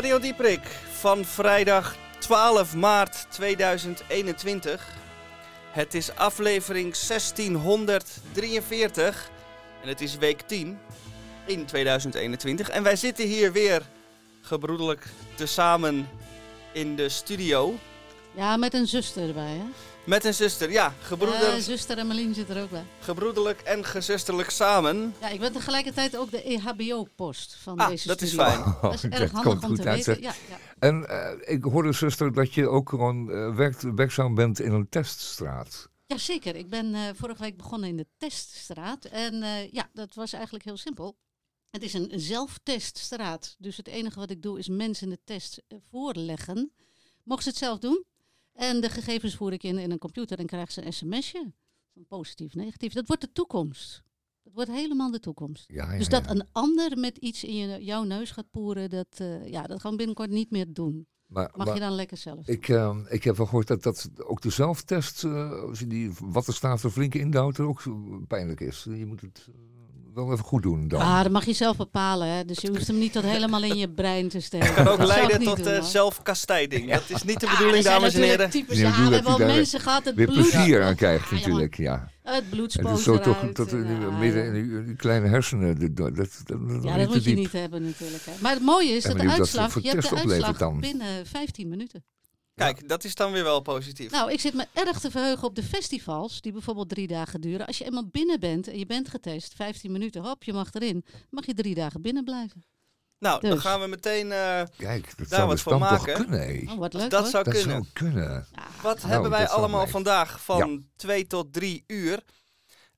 Radio Dieprik van vrijdag 12 maart 2021. Het is aflevering 1643 en het is week 10 in 2021. En wij zitten hier weer gebroedelijk tezamen in de studio. Ja, met een zuster erbij, hè? Met een zuster, ja. Gebroeder, Ja, zuster Emmeline zit er ook bij. gebroederlijk en gezusterlijk samen. Ja, ik ben tegelijkertijd ook de EHBO-post van Ah, deze dat is fijn. Dat is erg dat handig komt om goed te uit, weten. zeg. Ja, ja. En eh, ik hoorde, zuster, dat je ook gewoon eh, werkt, werkzaam bent in een teststraat. Jazeker, ik ben eh, vorige week begonnen in de teststraat. En eh, ja, dat was eigenlijk heel simpel. Het is een zelfteststraat. Dus het enige wat ik doe is mensen de test eh, voorleggen. Mogen ze het zelf doen? En de gegevens voer ik in in een computer en krijgen ze een sms'je. Van positief, negatief. Dat wordt de toekomst. Dat wordt helemaal de toekomst. Ja, ja, Dus dat ja. een ander met iets in je, jouw neus gaat poeren, dat, eh, ja, dat gaan we binnenkort niet meer doen. Maar, Mag maar je dan lekker zelf. ik, eh, ik heb wel gehoord dat, dat ook de zelftest, eh, als je die wattenstaaf er flink indouwt, er ook pijnlijk is. Je moet het eh, wel even goed doen dan. Ah, dat mag je zelf bepalen. Hè? Dus je hoeft hem niet tot helemaal in je brein te steken. Kan ook Dat leiden tot doen, eh, zelfkastijding. Dat is niet de Ja, bedoeling, dames en heren. Types, Nee, ja, we hebben dat wel mensen gehad, het Weer bloed. plezier aan krijgt natuurlijk, ja. Het bloed dus zo toch eruit, in die- ja, midden in die kleine hersenen. Dat, dat, dat, dat Ja, dat moet je niet hebben natuurlijk. Hè. Maar het mooie is En dat de uitslag, je hebt de uitslag dan. binnen 15 minuten. Kijk, dat is dan weer wel positief. Nou, ik zit me erg te verheugen op de festivals, die bijvoorbeeld drie dagen duren. Als je eenmaal binnen bent en je bent getest, 15 minuten, hop, je mag erin, mag je drie dagen binnen blijven. Nou, dan Dus. gaan we meteen... eh, Kijk, dat Daar zou wat van dan toch maken. kunnen, hé. Oh, wat leuk dat hoor. zou Dat kunnen. zou kunnen. Ja. Wat Nou, hebben wij allemaal vandaag van 2 tot 3 uur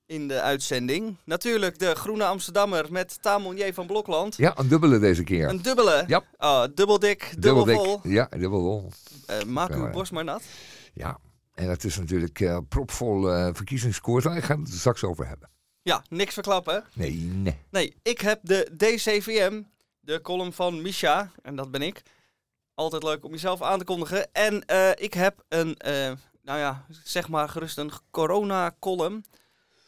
in de uitzending? Natuurlijk de Groene Amsterdammer met Tamon van Blokland. Ja, een dubbele deze keer. Een dubbele. Ja. Oh, dubbel dik, dubbel, vol. Ja, dubbel vol. Eh, maak uw ja. borst maar nat. Ja, en het is natuurlijk eh, propvol eh verkiezingskoers. Daar gaan we het straks over hebben. Ja, niks verklappen. Nee, nee. Nee, ik heb de DCVM, de column van Misha, en dat ben ik. Altijd leuk om jezelf aan te kondigen. En eh, ik heb een, eh, nou ja, zeg maar gerust een corona-column.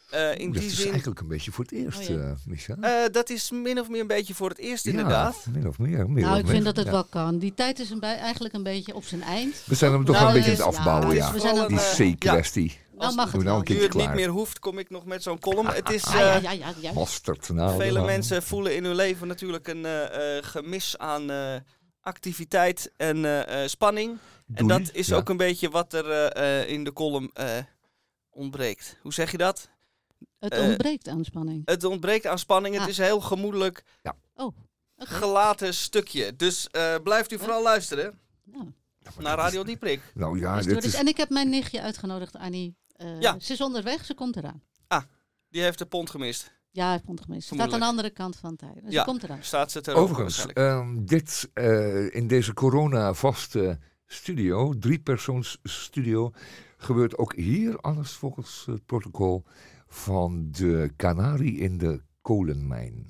Eh, in dat die is zin, eigenlijk een beetje voor het eerst, Oh, ja. eh, Micha. eh, dat is min of meer een beetje voor het eerst inderdaad. Ja, min of meer. Min Nou, of ik meer. vind dat het Ja. wel kan. Die tijd is een bij, eigenlijk een beetje op zijn eind. We zijn hem toch Nou, wel een beetje het aan het is- afbouwen, ja, ja. we zijn aan Die het- C-kwestie. Nou mag het nou een Nu het niet meer hoeft, kom ik nog met zo'n column. Het is, Ah, ja, eh, ja, ja, ja. Mosterd. Nou, vele nou. mensen voelen in hun leven natuurlijk een eh, eh, gemis aan eh, activiteit en spanning. En dat is Ja. ook een beetje wat er eh, eh, in de column eh, ontbreekt. Hoe zeg je dat? Het eh, ontbreekt aan spanning. Het ontbreekt aan spanning. Het Ah. is een heel gemoedelijk Oh, oké. gelaten stukje. Dus eh, blijft u vooral luisteren Nou, naar Radio Dieprik. Nou ja, dit. Dus- is... En ik heb mijn nichtje uitgenodigd, Annie. Eh, Ja. Ze is onderweg, ze komt eraan. Die heeft de pont gemist. Ja, vond het gemist. Ze staat aan de andere kant van het tij. Dus Ja. ze komt eraan. Staat ze Overigens, ehm, dit eh, in deze corona-vaste studio, driepersoons studio, gebeurt ook hier alles volgens het protocol van de Canarie in de kolenmijn.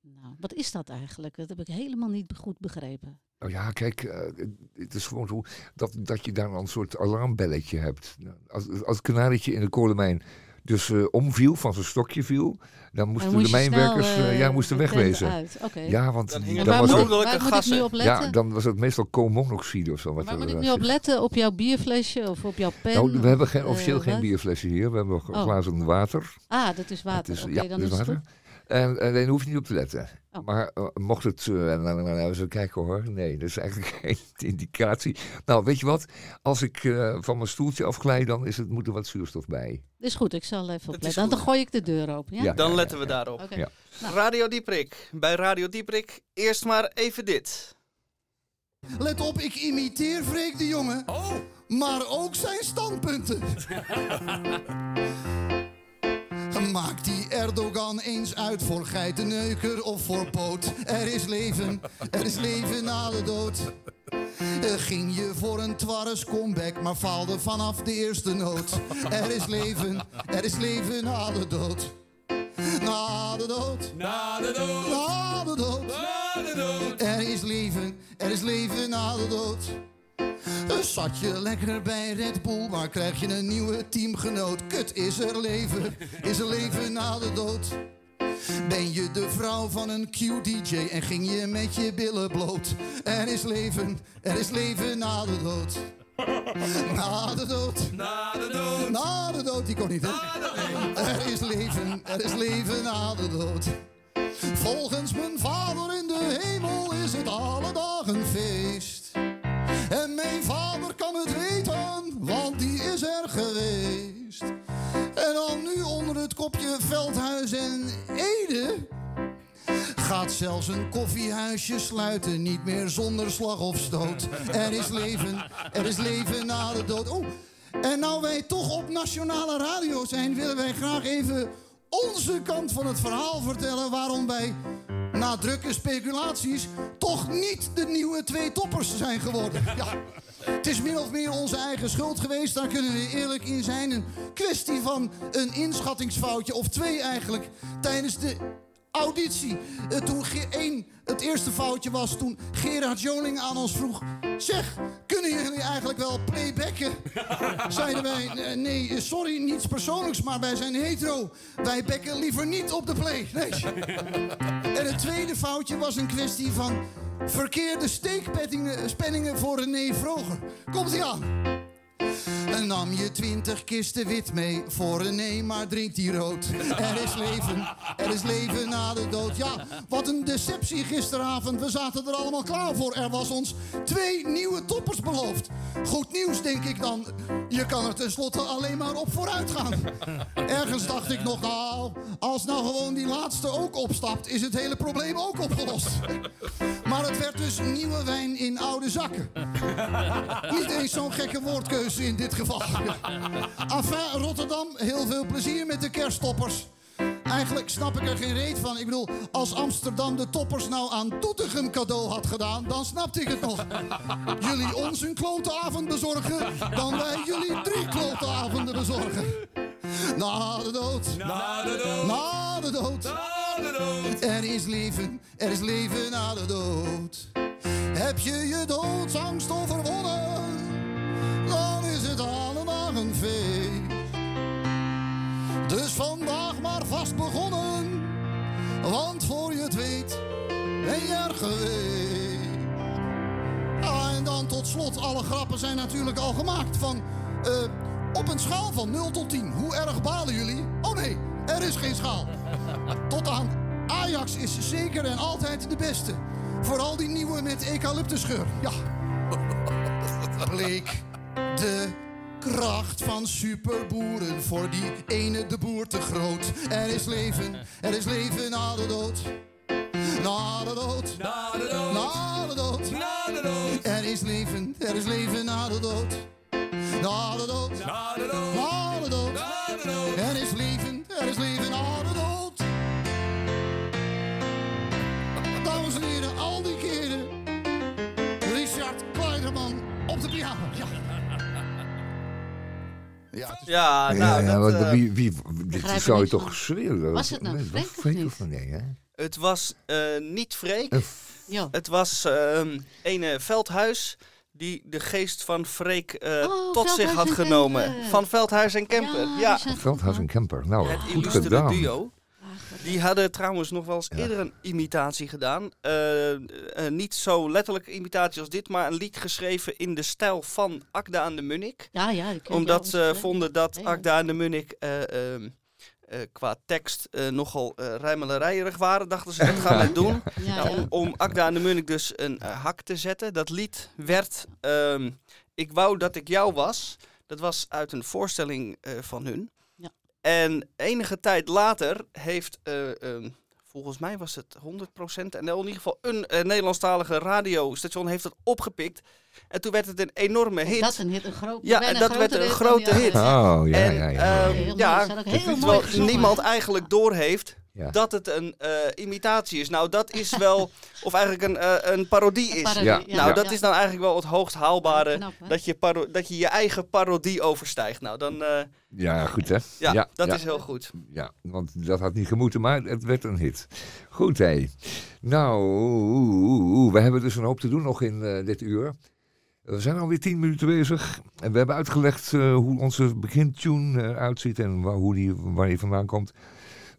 Nou, wat is dat eigenlijk? Dat heb ik helemaal niet goed begrepen. Nou ja, kijk, eh, het is gewoon zo dat, dat je daar een soort alarmbelletje hebt. Als, als het kanarietje in de kolenmijn dus eh, omviel, van zijn stokje viel, dan moesten de mijnwerkers snel, eh, eh, ja, moesten de tent wegwezen. uit. Oké. Ja, want Dan was waar moet ik nu op letten? ja, dan was het meestal koolmonoxide of zo. Wat waar er, moet ik nu op letten? Op jouw bierflesje of op jouw pen? Nou, we hebben geen, officieel geen wat? bierflessen hier. We hebben nog Oh. glazen water. Ah, dat is water. Het Oké, ja, dan is het water. goed. En, en daar hoef je niet op te letten. Oh. Maar eh, mocht het, eh, nou, nou, nou, even kijken hoor. Nee, dat is eigenlijk geen indicatie. Nou, weet je wat? Als ik eh, van mijn stoeltje afglijd, dan is het, moet er wat zuurstof bij. is goed, ik zal even opletten. Dan, dan gooi ik de deur open. Ja? Ja. Dan letten we daarop. Nou. Radio Dieprik. Bij Radio Dieprik eerst maar even dit. Let op, ik imiteer Freek de Jonge. Oh, Maar ook zijn standpunten. Maakt die Erdogan eens uit voor geitenneuker of voor poot. Er is leven, er is leven na de dood. Eh, Ging je voor een twarres comeback, maar faalde vanaf de eerste noot. Er is leven, er is leven na de dood. Na de dood, na de dood, na de dood. na de dood. Er is leven, er is leven na de dood. Dus zat je lekker bij Red Bull, maar krijg je een nieuwe teamgenoot. Kut, is er leven, is er leven na de dood. Ben je de vrouw van een Q-DJ en ging je met je billen bloot? Er is leven, er is leven na de dood. Na de dood, Na de dood, na de dood, die kon niet hè? Er is leven, er is leven na de dood. Volgens mijn vader in de hemel is het alle dagen feest. En mijn vader kan het weten, want die is er geweest. En dan nu onder het kopje Veldhuis en Ede. Gaat zelfs een koffiehuisje sluiten, niet meer zonder slag of stoot. Er is leven, er is leven na de dood. Oh, en nou wij toch op nationale radio zijn, willen wij graag even onze kant van het verhaal vertellen waarom wij na drukke speculaties toch niet de nieuwe twee toppers zijn geworden. Ja. Het is min of meer onze eigen schuld geweest, daar kunnen we eerlijk in zijn. Een kwestie van een inschattingsfoutje, of twee eigenlijk, tijdens de auditie. Eh, toen Ge- één, het eerste foutje was toen Gerard Joling aan ons vroeg... Zeg, kunnen jullie eigenlijk wel playbacken? Zeiden wij, "Eh, nee, eh, sorry, niets persoonlijks, maar wij zijn hetero. Wij bekken liever niet op de play. Nee. En het tweede foutje was een kwestie van verkeerde steekpenningen voor René Vroger. Komt-ie aan. En nam je twintig kisten wit mee voor René, maar drinkt die rood. Er is leven, er is leven na de dood. Ja, wat een deceptie gisteravond. We zaten er allemaal klaar voor. Er was ons twee nieuwe toppers beloofd. Goed nieuws, denk ik dan. Je kan er tenslotte alleen maar op vooruit gaan. Ergens dacht ik nog, nou, als nou gewoon die laatste ook opstapt, is het hele probleem ook opgelost. Maar het werd dus nieuwe wijn in oude zakken. Niet eens zo'n gekke woordkeuze in dit geval. Enfin, Rotterdam, heel veel plezier met de kersttoppers. Eigenlijk snap ik er geen reet van. Ik bedoel, als Amsterdam de toppers nou aan Doetinchem cadeau had gedaan, dan snapte ik het nog. Jullie ons een klote avond bezorgen, dan wij jullie drie klote avonden bezorgen. Na de dood, Na de dood, na de dood. na de dood. Er is leven, er is leven na de dood. Heb je je doodsangst overwonnen, Dus vandaag maar vast begonnen, want voor je het weet ben je er geweest. Ah, en dan tot slot, alle grappen zijn natuurlijk al gemaakt van... eh, op een schaal van 0 tot 10, hoe erg balen jullie? Oh nee, er is geen schaal. Tot aan Ajax is zeker en altijd de beste. Vooral die nieuwe met eucalyptusgeur. Ja. Bleek de kracht van superboeren voor die ene de boer te groot. Er is leven, er is leven na de dood. Na de dood, Na de dood, na de dood. na de dood, Er is leven, er is leven na de dood. Na de dood, na de dood, na de dood. Ja, Ja, ja, nou, ja, dat, wat- eh, wie, wie, dit zou je toch schreeuwen? Was het nou Nee, Freek of niet? of nee, hè? het was eh, niet Freek. Ja. Het was ehm ene Veldhuis die de geest van Freek eh, Oh, tot zich had en genomen. Kemper. Van Veldhuis en Kemper. Ja, Veldhuis en goed, Kemper. Nou, het goed gedaan. duo. Die hadden trouwens nog wel eens Ja. eerder een imitatie gedaan. Eh, eh, niet zo letterlijke imitatie als dit, maar een lied geschreven in de stijl van Akda en de Munnik. Ja, ja. Omdat ze hè? vonden dat. Akda en de Munnik eh, ehm, eh, qua tekst eh, nogal uh, waren, dachten ze, dat gaan we doen. Ja, Nou, ja. om, om Akda en de Munnik dus een eh, hak te zetten. Dat lied werd ehm, Ik wou dat ik jou was. Dat was uit een voorstelling eh, van hun. En enige tijd later heeft, eh, ehm, volgens mij was het 100% en in ieder geval een eh, Nederlandstalige radiostation heeft het opgepikt. En toen werd het een enorme hit. Dat een hit, een groot, Ja, en dat werd een grote hit. Oh, ja, en, ja, ja. ehm, Heel mooi, ja, ook heel mooi terwijl gezongen. niemand eigenlijk doorheeft ja. dat het een eh, imitatie is. Nou, dat is wel, of eigenlijk een, eh, een parodie is. Parodie, Ja. Nou, Ja. dat is dan eigenlijk wel het hoogst haalbare. Knap, dat, je paro- dat je je eigen parodie overstijgt. Nou, dan, eh, Ja, goed hè? ja, dat ja. is heel goed. Ja, want dat had niet gemoeten, maar het werd een hit. Goed, hé. Nou, we hebben dus een hoop te doen nog in eh, dit uur. We zijn alweer tien minuten bezig. En we hebben uitgelegd eh, hoe onze begintune eh, uitziet en waar, hoe die, waar die vandaan komt.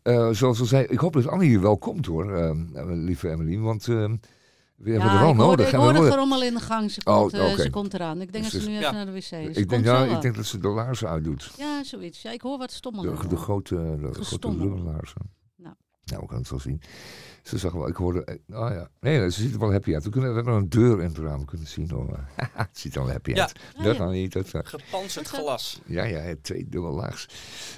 Eh, zoals we zei, ik hoop dat Annie hier wel komt hoor, eh, lieve Emmeline. Want eh, we hebben er wel ik hoorde, nodig. Ik hoorde worden- gerommel in de gang. Ze Oh, komt, oké. ze komt eraan. Ik denk dat Dus- ze nu ja. even naar de wc is. Ik, denk, ja, ik denk dat ze de laarzen uitdoet. Ja, zoiets. Ja, ik hoor wat stommelen. De, de grote, de grote lullaarzen. Nou. We gaan het wel zien. Ze zag wel, ik hoorde, eh, oh ja. Nee, ze ziet er wel happy uit. We, kunnen, we hebben een deur in het raam kunnen zien. Hoor. het ziet er wel happy Ja. uit. Ja, dat ja. niet. Dat, eh, Gepanzerd zo. glas. ja, ja, twee dubbel laags.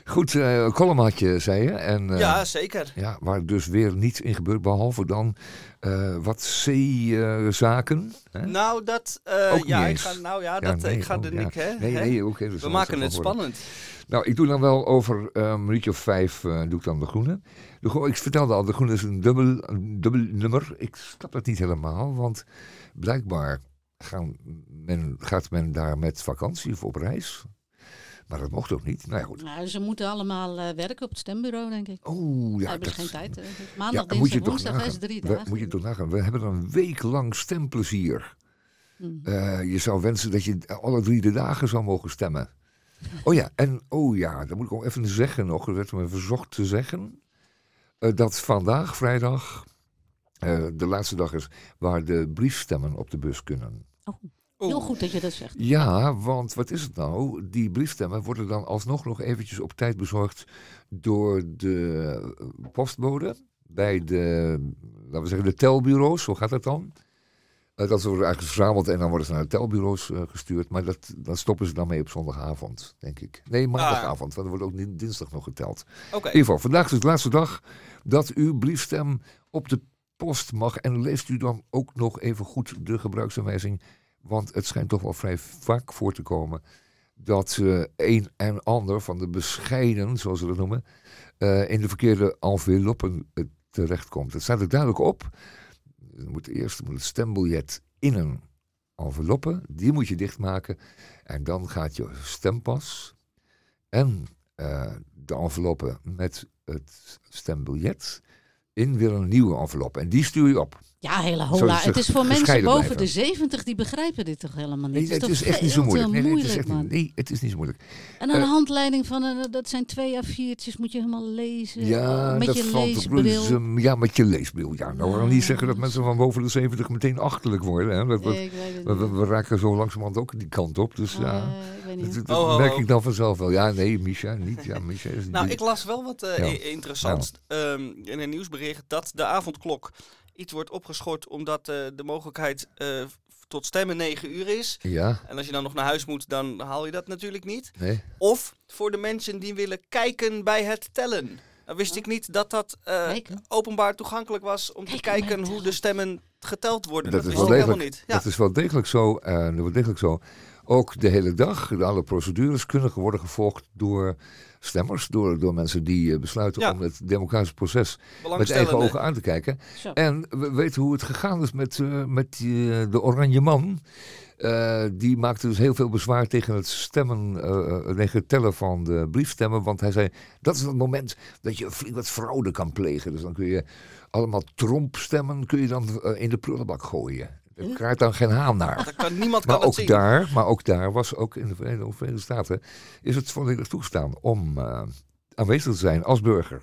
Goed, eh column had je, zei je. En, eh, ja, zeker. ja, waar dus weer niets in gebeurt, behalve dan eh, wat zeezaken. hè? Nou, dat. eh, Ook ja, niet ik eens. ga, nou ja, Ja, dat, nee, ik ga oh, er ja. niet. Hè, nee, nee, dus We maken het spannend. Nou, ik doe dan wel over eh, een minuutje of vijf eh, doe ik dan de groene. De groene. Ik vertelde al, de groene is een dubbel, een dubbel nummer. Ik snap dat niet helemaal, want blijkbaar gaan men, gaat men daar met vakantie of op reis. Maar dat mocht ook niet. Nou ja, goed. Nou, ze moeten allemaal eh, werken op het stembureau, denk ik. Oeh, Ja, ja, hebben dat geen tijd. hè. Dus Ja, Maandag, je dinsdag, woensdag is drie We, dagen. moet je toch nagaan. We hebben een week lang stemplezier. Eh, je zou wensen dat je alle drie de dagen zou mogen stemmen. Oh ja, en oh ja, dat moet ik ook even zeggen nog. Dat werd me verzocht te zeggen. eh, dat vandaag, vrijdag, eh, de laatste dag is waar de briefstemmen op de bus kunnen. Oeh. Heel goed dat je dat zegt. Ja, want wat is het nou? Die briefstemmen worden dan alsnog nog eventjes op tijd bezorgd door de postbode. Bij de, laten we zeggen, de telbureaus. Hoe gaat dat dan? Eh, dat worden eigenlijk verzameld en dan worden ze naar de telbureaus eh, gestuurd. Maar dat, dat stoppen ze dan mee op zondagavond, denk ik. Nee, maandagavond, want er wordt ook din- dinsdag nog geteld. In ieder geval, vandaag is de laatste dag dat uw briefstem op de post mag. En leest u dan ook nog even goed de gebruiksaanwijzing. Want het schijnt toch wel vrij vaak voor te komen dat eh, een en ander van de bescheiden, zoals ze dat noemen, in de verkeerde enveloppen terechtkomt. Het staat er duidelijk op. Je moet eerst moet het stembiljet in een enveloppe, die moet je dichtmaken. En dan gaat je stempas en eh, de enveloppe met het stembiljet in weer een nieuwe envelop. En die stuur je op. Ja, hele hola. het is voor mensen boven blijven. de 70 die begrijpen dit toch helemaal niet. Nee, het het is, echt niet zo moeilijk. Nee, nee, het is echt man. niet, nee, het is niet zo moeilijk. En een Eh, handleiding van, een, dat zijn twee A4'tjes, moet je helemaal lezen. Ja, met dat je valt leesbril. Ja, met je leesbril. Ja, nou, we gaan niet zeggen dat Ja. mensen van boven de 70 meteen achterlijk worden. Hè. Dat, we, Ik weet het we, raken zo langzamerhand ook die kant op. Dus ja, Eh, ik weet dat, niet. dat- dat Oh, oh, merk oh. ik dan vanzelf wel. Ja, nee, Misha niet. Ja, Misha is Nou, ik las wel wat eh, Ja. i- interessants ehm, in een nieuwsbericht dat de avondklok iets wordt opgeschort omdat eh, de mogelijkheid eh, tot stemmen 9 uur is. Ja, En als je dan nog naar huis moet, dan haal je dat natuurlijk niet. nee. Of voor de mensen die willen kijken bij het tellen. Dan wist ik niet dat dat eh, openbaar toegankelijk was om te Kijken hoe de stemmen geteld worden. Dat Dat, is wist wel ik helemaal degelijk. niet. Ja. Dat is wel degelijk zo. dat is wel degelijk zo. Ook de hele dag, alle procedures kunnen worden gevolgd door stemmers, door, door mensen die eh, besluiten Ja. om het democratisch proces met eigen ogen aan te kijken. Zo. En we weten hoe het gegaan is met, eh, met eh, de Oranje Man. Eh, die maakte dus heel veel bezwaar tegen het stemmen, eh, tegen het tellen van de briefstemmen. Want hij zei, dat is het moment dat je flink wat fraude kan plegen. Dus dan kun je allemaal trompstemmen kun je dan in de prullenbak gooien. Er krijgt dan geen haan naar. Dat kan, niemand kan Maar het ook, zien. daar, maar ook daar was ook in de Verenigde, Verenigde Staten is het volledig toestaan om eh, aanwezig te zijn als burger.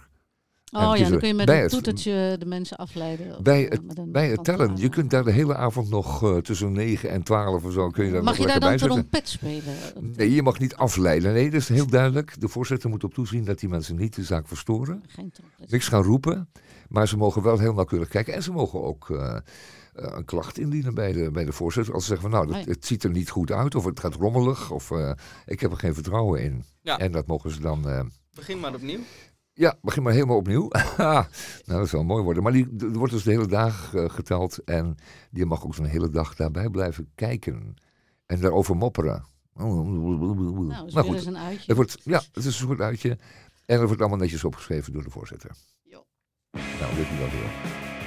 Oh ja, dan kun je met een het- toetertje de mensen afleiden. Bij het- een Bij het tellen, je kunt daar de hele avond nog eh, tussen 9 en 12 of zo, kun je daar Mag nog je daar dan trompet spelen? Nee, je mag niet afleiden. Nee, dat is heel duidelijk. De voorzitter moet op toezien dat die mensen niet de zaak verstoren. Geen trompet. Niks gaan roepen, maar ze mogen wel heel nauwkeurig kijken. En ze mogen ook eh, eh, een klacht indienen bij de, bij de voorzitter. Als ze zeggen van nou, dat, het ziet er niet goed uit of het gaat rommelig of eh, ik heb er geen vertrouwen in. Ja. En dat mogen ze dan... eh, Begin maar opnieuw. ja, begin maar helemaal opnieuw. nou, dat zal mooi worden. Maar die, er wordt dus de hele dag geteld en die mag ook zo'n hele dag daarbij blijven kijken. En daarover mopperen. Nou, is goed, een uitje. het wordt, ja, het is een soort uitje. En het wordt allemaal netjes opgeschreven door de voorzitter. Jo. Nou, weet u dat weer.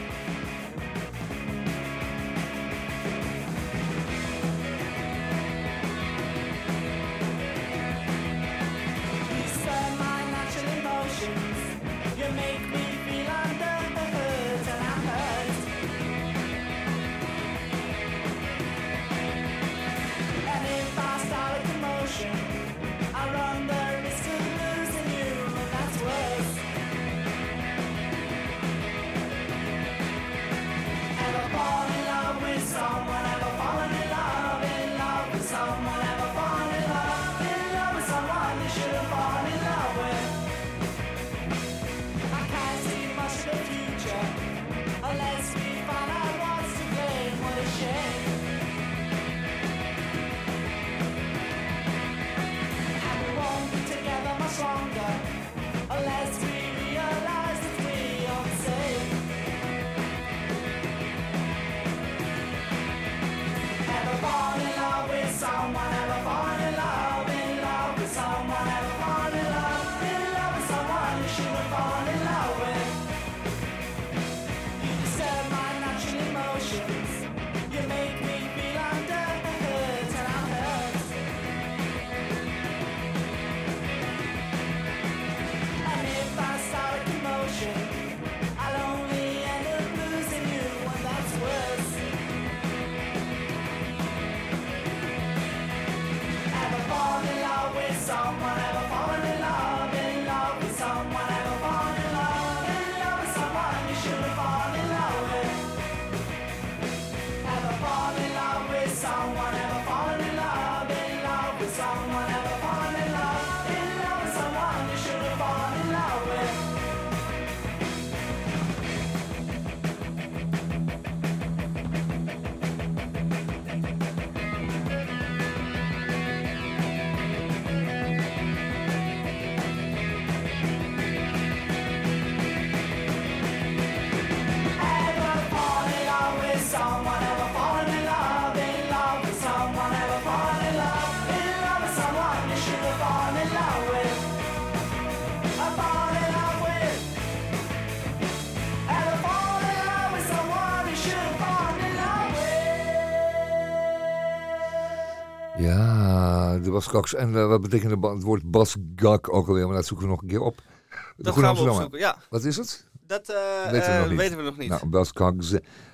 Cox. En eh, wat betekent het woord Basgak ook alweer? Maar dat zoeken we nog een keer op. De Dat Goede gaan we opzoeken. Ja, Wat is het? dat eh, Weten we eh, nog niet. weten we nog niet. Nou,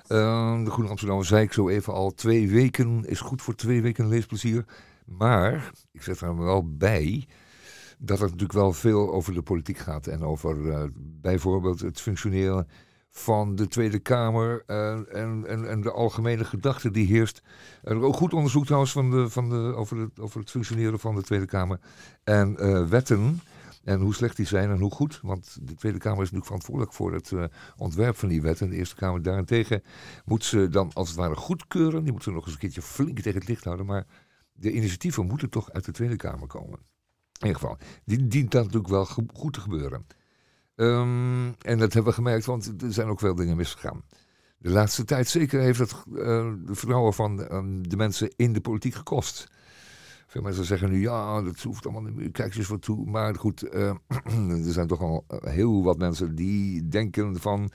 eh, de Goede Amsterdammer zei ik zo even al. Twee weken is goed voor twee weken leesplezier. Maar, ik zet er wel bij, dat het natuurlijk wel veel over de politiek gaat. En over eh, bijvoorbeeld het functioneren van de Tweede Kamer eh, en, en, en de algemene gedachte die heerst. Er ook goed onderzoek trouwens van de, van de, over, het, over het functioneren van de Tweede Kamer. En eh, wetten en hoe slecht die zijn en hoe goed. Want de Tweede Kamer is natuurlijk verantwoordelijk voor het eh, ontwerp van die wetten. De Eerste Kamer daarentegen moet ze dan als het ware goedkeuren. Die moeten nog eens een keertje flink tegen het licht houden. Maar de initiatieven moeten toch uit de Tweede Kamer komen. In ieder geval, die dient dat natuurlijk wel goed te gebeuren. Ehm, en dat hebben we gemerkt, want er zijn ook veel dingen misgegaan. De laatste tijd zeker heeft het eh de vertrouwen van ehm, de mensen in de politiek gekost. Veel mensen zeggen nu, ja, dat hoeft allemaal niet meer, kijk eens wat toe. Maar goed, eh, er zijn toch al eh, heel wat mensen die denken van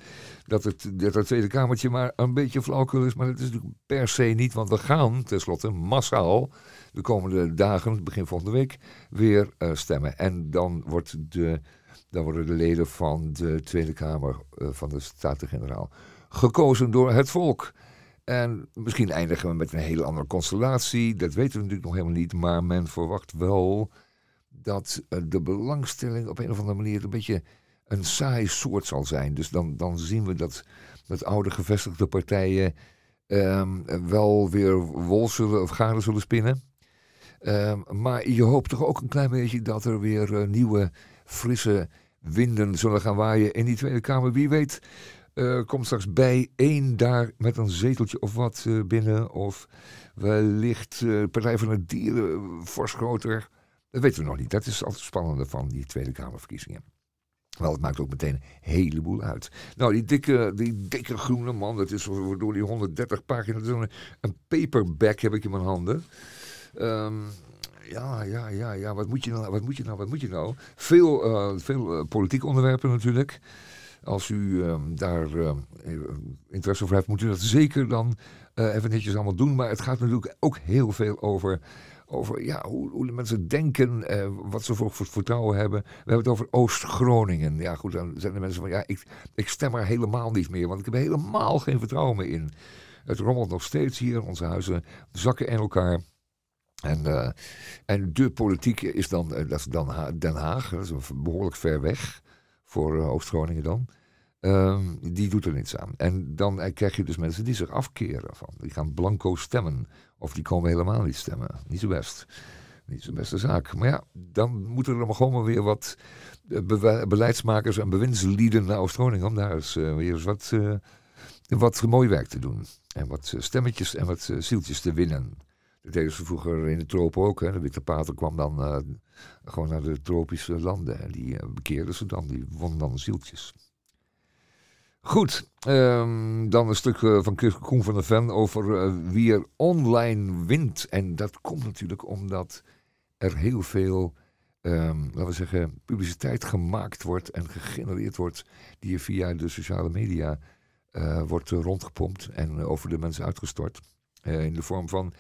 dat het, dat Tweede Kamertje maar een beetje flauwkul is. Maar dat is natuurlijk per se niet, want we gaan tenslotte massaal de komende dagen, begin volgende week, weer stemmen. En dan, wordt de, dan worden de leden van de Tweede Kamer eh, van de Staten-Generaal gekozen door het volk. En misschien eindigen we met een hele andere constellatie. Dat weten we natuurlijk nog helemaal niet. Maar men verwacht wel dat eh, de belangstelling op een of andere manier een beetje een saai soort zal zijn. Dus dan, dan zien we dat, dat oude gevestigde partijen ehm, wel weer wol zullen of garen zullen spinnen. Ehm, maar je hoopt toch ook een klein beetje dat er weer eh, nieuwe, frisse winden zullen gaan waaien in die Tweede Kamer. Wie weet eh, komt straks bij één daar met een zeteltje of wat eh, binnen. Of wellicht eh Partij van de Dieren fors groter. Dat weten we nog niet. Dat is altijd spannende van die Tweede Kamerverkiezingen. Wel, het maakt ook meteen een heleboel uit. Nou, die dikke, die dikke groene man, dat is door die 130 pagina's. Een, een paperback heb ik in mijn handen. Ehm, ja, ja, ja, ja. Wat moet je nou? Wat moet je nou? Wat moet je nou? Veel, eh, veel eh, politieke onderwerpen natuurlijk. Als u ehm, daar eh, interesse voor hebt, moet u dat zeker dan even netjes allemaal doen. Maar het gaat natuurlijk ook heel veel over, over ja, hoe, hoe de mensen denken, wat ze voor, vertrouwen hebben. We hebben het over Oost-Groningen. Ja, goed, dan zijn de mensen van ja, ik, ik stem er helemaal niet meer, want ik heb helemaal geen vertrouwen meer in. Het rommelt nog steeds hier, onze huizen zakken in elkaar. En, eh, en de politiek is dan, eh, dat is dan Den Haag, dat is behoorlijk ver weg voor eh, Oost-Groningen dan. Ehm, die doet er niets aan. En dan krijg je dus mensen die zich afkeren van. Die gaan blanco stemmen. Of die komen helemaal niet stemmen. Niet zo best. Niet zo'n beste zaak. Maar ja, dan moeten er maar gewoon weer wat beleidsmakers en bewindslieden naar Oost-Groningen. Om daar eens weer eens wat, wat mooi werk te doen. En wat stemmetjes en wat zieltjes te winnen. Dat deden ze vroeger in de tropen ook. Hè. De witte pater kwam dan eh, gewoon naar de tropische landen. En die eh, bekeerden ze dan. Die won dan zieltjes. Goed, ehm, dan een stuk eh, van Koen van der Ven over wie er online wint. En dat komt natuurlijk omdat er heel veel, ehm, laten we zeggen, publiciteit gemaakt wordt en gegenereerd wordt. Die via de sociale media wordt rondgepompt en over de mensen uitgestort. In de vorm van,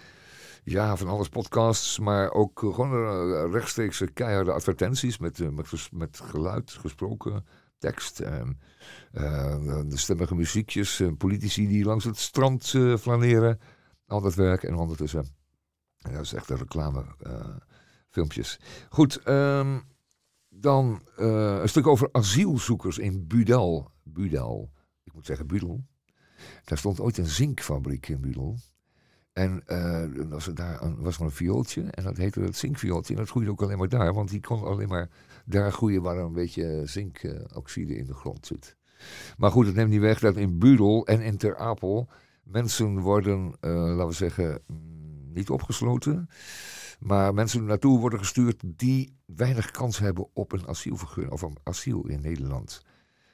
ja, van alles podcasts, maar ook gewoon eh, rechtstreeks keiharde advertenties met, eh, met, met geluid, gesproken tekst. ehm, eh, de stemmige muziekjes, politici die langs het strand flaneren. Al dat werk en ondertussen. En dat is echt een reclame filmpjes. Goed, ehm, dan een stuk over asielzoekers in Budel. Budel. Ik moet zeggen Budel. Daar stond ooit een zinkfabriek in Budel. En eh, was er daar was er een viooltje en dat heette het zinkviooltje. En dat groeide ook alleen maar daar, want die kon alleen maar daar groeien waar een beetje zinkoxide in de grond zit. Maar goed, het neemt niet weg dat in Budel en in Ter Apel mensen worden, eh, laten we zeggen, mm, niet opgesloten. Maar mensen naartoe worden gestuurd die weinig kans hebben op een asielvergunning of een asiel in Nederland.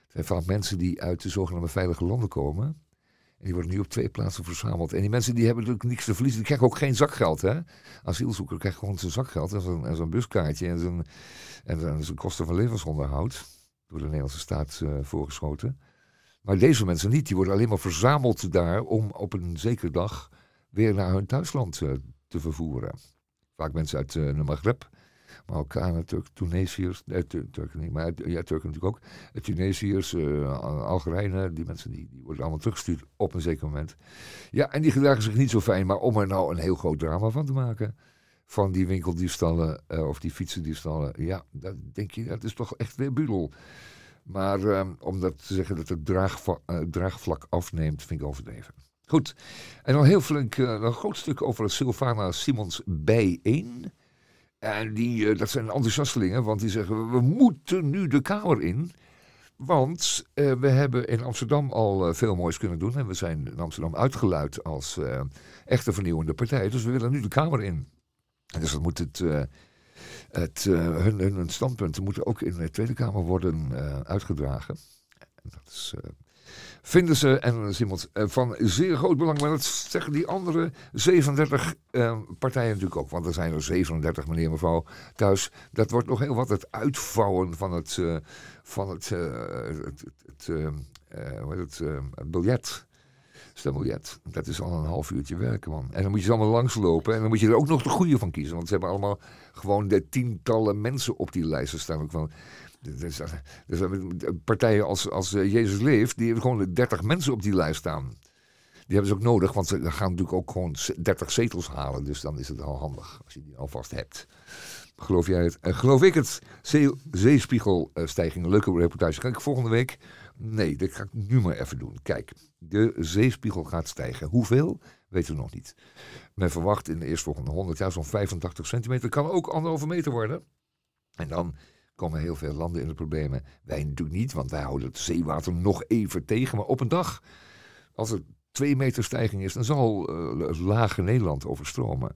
Het zijn vaak mensen die uit de zogenaamde veilige landen komen. Die worden nu op twee plaatsen verzameld. En die mensen die hebben natuurlijk niks te verliezen. Die krijgen ook geen zakgeld. Hè? Asielzoeker krijgt gewoon zijn zakgeld en zo'n, en buskaartje en zijn, en zijn, zijn kosten van levensonderhoud. Door de Nederlandse staat eh, voorgeschoten. Maar deze mensen niet. Die worden alleen maar verzameld daar om op een zekere dag weer naar hun thuisland eh, te vervoeren. Vaak mensen uit eh, de Maghreb. Marokkanen, Turk, Tunesiërs, eh, Tu- Turken niet, maar ja, Turken natuurlijk ook. Tunesiërs, Al- Algerijnen, die mensen die, die worden allemaal teruggestuurd op een zeker moment. Ja, en die gedragen zich niet zo fijn, maar om er nou een heel groot drama van te maken. Van die winkeldiefstallen eh, of die fietsendiefstallen. Ja, dat denk je, dat is toch echt weer budel. Maar eh, om dat te zeggen dat het draagva- eh, draagvlak afneemt, vind ik overdreven. Goed, en dan heel flink, een groot stuk over Sylvana Simons bijeen. En die, eh, dat zijn enthousiastelingen, want die zeggen, we moeten nu de Kamer in. Want eh, we hebben in Amsterdam al eh, veel moois kunnen doen. En we zijn in Amsterdam uitgeluid als echte vernieuwende partij. Dus we willen nu de Kamer in. Dus dat moet het, het, hun, hun, standpunten moeten ook in de Tweede Kamer worden uitgedragen. En dat is, vinden ze, en is iemand eh, van zeer groot belang, maar dat zeggen die andere 37 eh, partijen natuurlijk ook. Want er zijn er 37, meneer en mevrouw, thuis. Dat wordt nog heel wat het uitvouwen van het, eh, van het, eh, het, het, eh, eh, hoe heet eh, het biljet. Stembiljet. Dat is al een half uurtje werken, man. En dan moet je ze allemaal langslopen. En dan moet je er ook nog de goede van kiezen. Want ze hebben allemaal gewoon de tientallen mensen op die lijsten staan. Ook van, dus, dus, partijen als, als eh, Jezus Leeft, die hebben gewoon 30 mensen op die lijst staan. Die hebben ze ook nodig, want ze gaan natuurlijk ook gewoon 30 zetels halen. Dus dan is het al handig als je die alvast hebt. Geloof jij het? Eh, geloof ik het? Zee, zeespiegelstijging. Leuke reportage. Kan ik volgende week? Nee, dat ga ik nu maar even doen. Kijk, de zeespiegel gaat stijgen. Hoeveel? Weten we nog niet. Men verwacht in de eerstvolgende 100 jaar zo'n 85 centimeter. Kan ook anderhalve meter worden. En dan komen heel veel landen in de problemen. Wij natuurlijk niet, want wij houden het zeewater nog even tegen. Maar op een dag, als er twee meter stijging is, dan zal eh, het lage Nederland overstromen.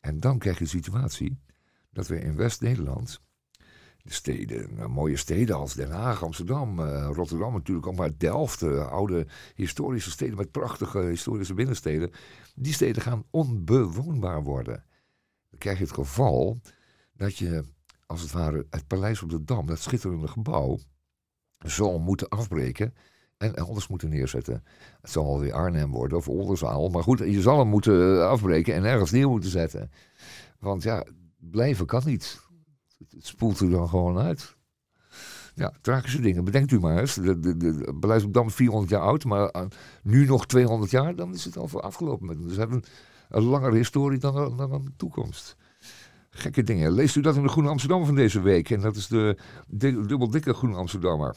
En dan krijg je de situatie dat we in West-Nederland, de steden, nou, mooie steden als Den Haag, Amsterdam, eh, Rotterdam natuurlijk, ook maar Delft, eh, oude historische steden met prachtige historische binnensteden, die steden gaan onbewoonbaar worden. Dan krijg je het geval dat je, als het ware, het paleis op de Dam, dat schitterende gebouw, zal moeten afbreken en elders moeten neerzetten. Het zal wel weer Arnhem worden of Oldenzaal, maar goed, je zal hem moeten eh, afbreken en ergens neer moeten zetten. Want ja, blijven kan niet. Het spoelt er dan gewoon uit. Ja, tragische dingen. Bedenkt u maar eens. De, de, de, op Dam is 400 jaar oud, maar eh, nu nog 200 jaar, dan is het al voor afgelopen. Dus we hebben een, een langere historie dan, dan de toekomst. Gekke dingen. Leest u dat in de Groene Amsterdam van deze week? En dat is de dubbel dikke Groene Amsterdammer.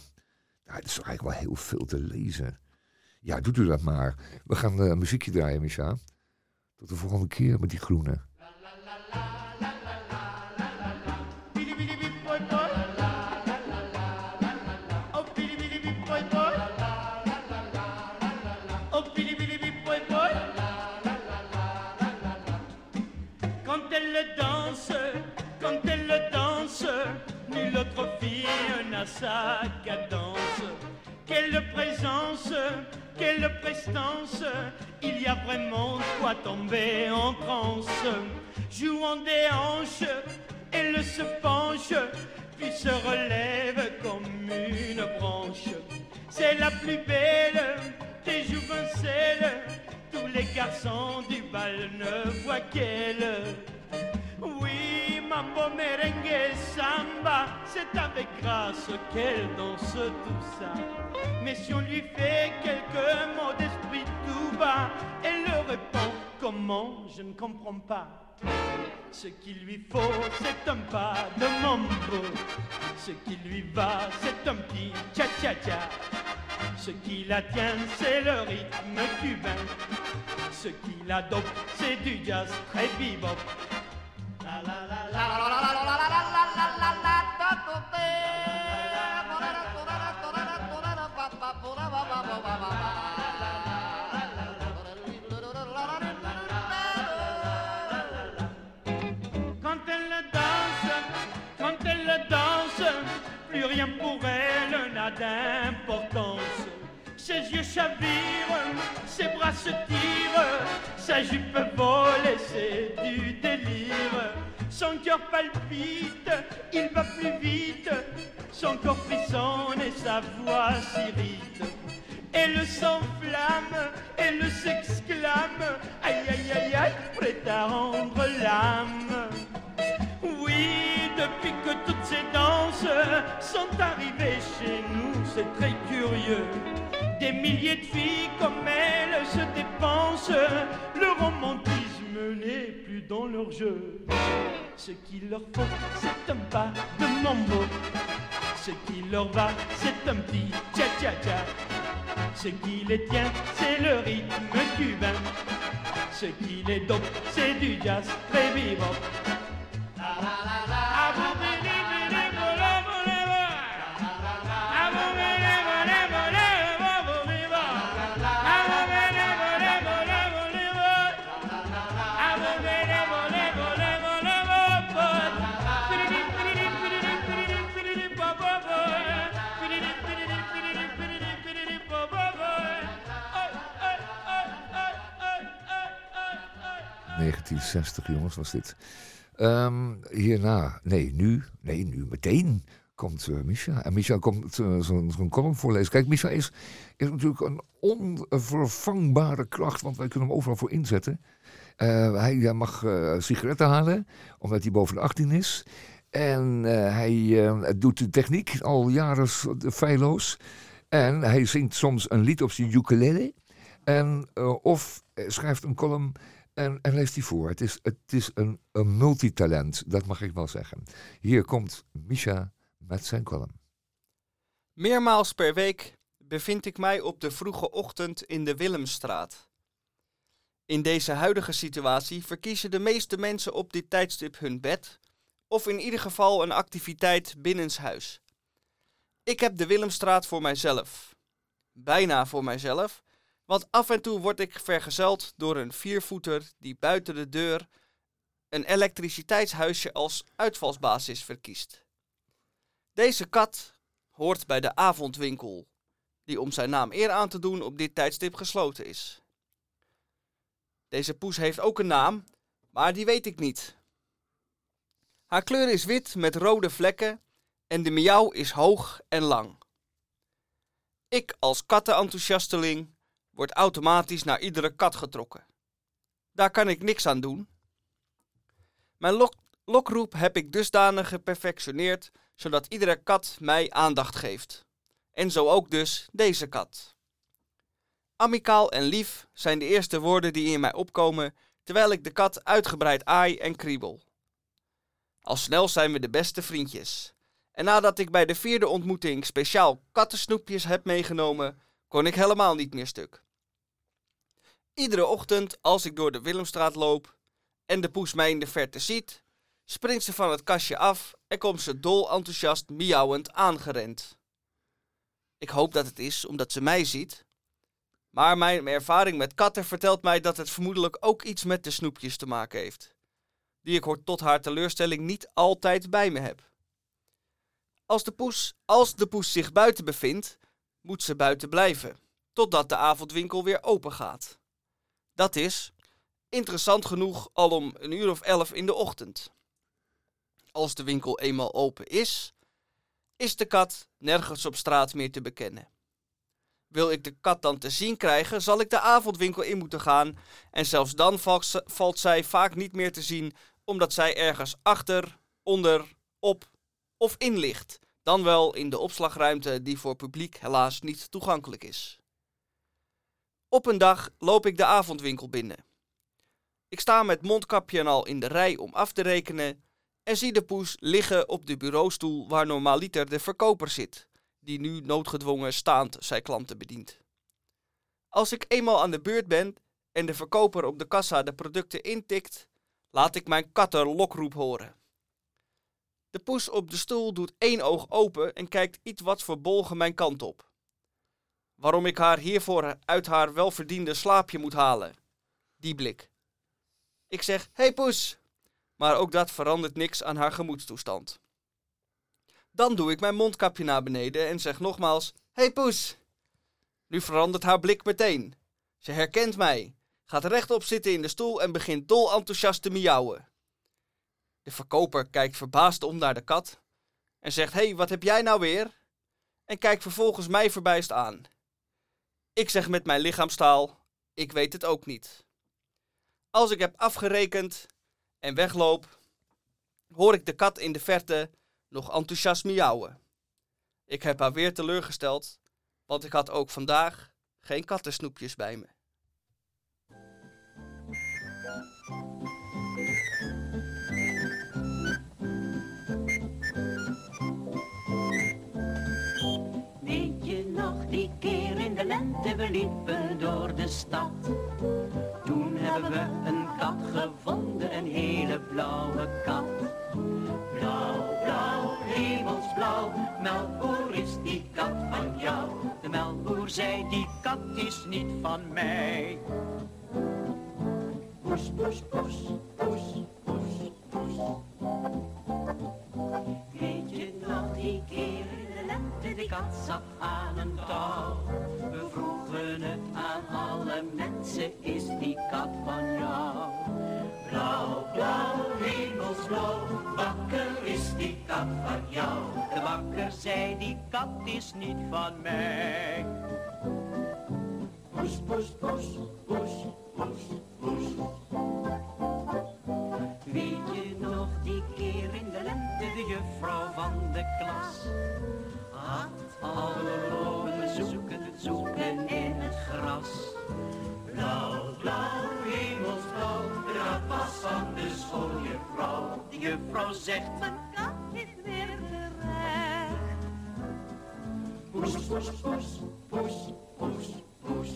Ja, het is eigenlijk wel heel veel te lezen. Ja, doet u dat maar. We gaan eh, muziekje draaien, Micha. Tot de volgende keer met die groene. Présence, quelle prestance, il y a vraiment quoi tomber en transe. Jouant des hanches, elle se penche, puis se relève comme une branche. C'est la plus belle des jouvencelles, tous les garçons du bal ne voient qu'elle. Oui, mambo, merengue, samba, c'est avec grâce qu'elle danse tout ça. Mais si on lui fait quelques mots d'esprit tout bas, elle le répond comment? Je ne comprends pas. Ce qu'il lui faut, c'est un pas de mambo. Ce qui lui va, c'est un petit cha-cha-cha. Ce qui la tient, c'est le rythme cubain. Ce qui l'adopte, c'est du jazz très bebop. Quand elle danse, quand elle danse, plus rien pour elle n'a d'importance. Ses yeux chavirent, ses bras se tirent, sa jupe vole et c'est du délire. Son cœur palpite, il va plus vite, son corps frissonne et sa voix s'irrite. Elle s'enflamme, elle s'exclame, aïe aïe aïe aïe, prête à rendre l'âme. Oui, depuis que toutes ces danses sont arrivées chez nous, c'est très curieux. Des milliers de filles comme elle se dépensent, le romantisme n'est plus dans leur jeu. Ce qu'il leur faut, c'est un pas de mambo. Ce qui leur va, c'est un petit cha-cha-cha. Ce qui les tient, c'est le rythme cubain. Ce qui les dope, c'est du jazz très vivant. Ja. 1960, jongens, was dit. Ehm, hierna, nee, nu, nee, nu meteen komt eh Misha. En Misha komt eh, zo'n column voorlezen. Kijk, Misha is, is natuurlijk een onvervangbare kracht, want wij kunnen hem overal voor inzetten. Eh, hij mag sigaretten halen, omdat hij boven de 18 is. En hij doet de techniek al jaren feilloos. En hij zingt soms een lied op zijn ukulele. En, of schrijft een column En, en lees die voor. Het is, het is een, een multitalent, dat mag ik wel zeggen. Hier komt Misha met zijn column. Meermaals per week bevind ik mij op de vroege ochtend in de Willemstraat. In deze huidige situatie verkiezen de meeste mensen op dit tijdstip hun bed, of in ieder geval een activiteit binnenshuis. Ik heb de Willemstraat voor mijzelf. Bijna voor mijzelf, want af en toe word ik vergezeld door een viervoeter die buiten de deur een elektriciteitshuisje als uitvalsbasis verkiest. Deze kat hoort bij de avondwinkel, die om zijn naam eer aan te doen op dit tijdstip gesloten is. Deze poes heeft ook een naam, maar die weet ik niet. Haar kleur is wit met rode vlekken en de miauw is hoog en lang. Ik als kattenenthousiasteling word automatisch naar iedere kat getrokken. Daar kan ik niks aan doen. Mijn lok lokroep heb ik dusdanig geperfectioneerd zodat iedere kat mij aandacht geeft. En zo ook dus deze kat. Amicaal en lief zijn de eerste woorden die in mij opkomen terwijl ik de kat uitgebreid aai en kriebel. Al snel zijn we de beste vriendjes. En nadat ik bij de vierde ontmoeting speciaal kattensnoepjes heb meegenomen, kon ik helemaal niet meer stuk. Iedere ochtend als ik door de Willemstraat loop en de poes mij in de verte ziet, springt ze van het kastje af en komt ze dol enthousiast miauwend aangerend. Ik hoop dat het is omdat ze mij ziet. Maar mijn ervaring met katten vertelt mij dat het vermoedelijk ook iets met de snoepjes te maken heeft. Die ik hoor tot haar teleurstelling niet altijd bij me heb. Als de poes, als de poes zich buiten bevindt, moet ze buiten blijven, totdat de avondwinkel weer open gaat. Dat is, interessant genoeg, al om een uur of elf in de ochtend. Als de winkel eenmaal open is, is de kat nergens op straat meer te bekennen. Wil ik de kat dan te zien krijgen, zal ik de avondwinkel in moeten gaan en zelfs dan valt zij vaak niet meer te zien omdat zij ergens achter, onder, op of in ligt, dan wel in de opslagruimte die voor publiek helaas niet toegankelijk is. Op een dag loop ik de avondwinkel binnen. Ik sta met mondkapje en al in de rij om af te rekenen en zie de poes liggen op de bureaustoel waar normaaliter de verkoper zit, die nu noodgedwongen staand zijn klanten bedient. Als ik eenmaal aan de beurt ben en de verkoper op de kassa de producten intikt, laat ik mijn katter lokroep horen. De poes op de stoel doet één oog open en kijkt iets wat verbolgen mijn kant op. Waarom ik haar hiervoor uit haar welverdiende slaapje moet halen. Die blik. Ik zeg, hey poes, maar ook dat verandert niks aan haar gemoedstoestand. Dan doe ik mijn mondkapje naar beneden en zeg nogmaals: Hey poes! Nu verandert haar blik meteen. Ze herkent mij, gaat rechtop zitten in de stoel en begint dol enthousiast te miauwen. De verkoper kijkt verbaasd om naar de kat en zegt: Hey, wat heb jij nou weer? En kijkt vervolgens mij verbijst aan. Ik zeg met mijn lichaamstaal: Ik weet het ook niet. Als ik heb afgerekend, en wegloop, hoor ik de kat in de verte nog enthousiast miauwen. Ik heb haar weer teleurgesteld, want ik had ook vandaag geen kattensnoepjes bij me. Lente, we liepen door de stad. Toen hebben we een kat gevonden, een hele blauwe kat. Blauw, blauw, hemelsblauw, melkboer is die kat van jou. De melkboer zei, die kat is niet van mij. Poes, poes, poes, poes, poes, poes. Weet je nog die keer de kat aan een touw. We vroegen het aan alle mensen, is die kat van jou? Blauw, blauw, hemelsblauw, bakker is die kat van jou. De bakker zei, die kat is niet van mij. Poes, poes, poes, poes, poes, poes. Weet je nog die keer in de lente, de juffrouw van de klas? Alle bomen zoeken, zoeken in het gras. Blauw, blauw, hemelsblauw, draad pas van de schooljuffrouw. De juffrouw zegt, mijn kat is weer gerecht. Poes, poes, poes, poes, poes, poes.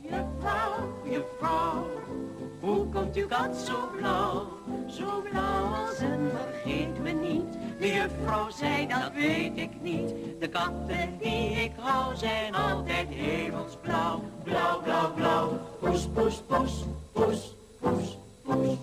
Juffrouw, juffrouw hoe komt uw kat zo blauw? Zo blauw als een vergeet me niet. De juffrouw zei, dat weet ik niet. De katten die ik hou zijn altijd hemelsblauw. Blauw, blauw, blauw. Poes, poes, poes, poes, poes, poes.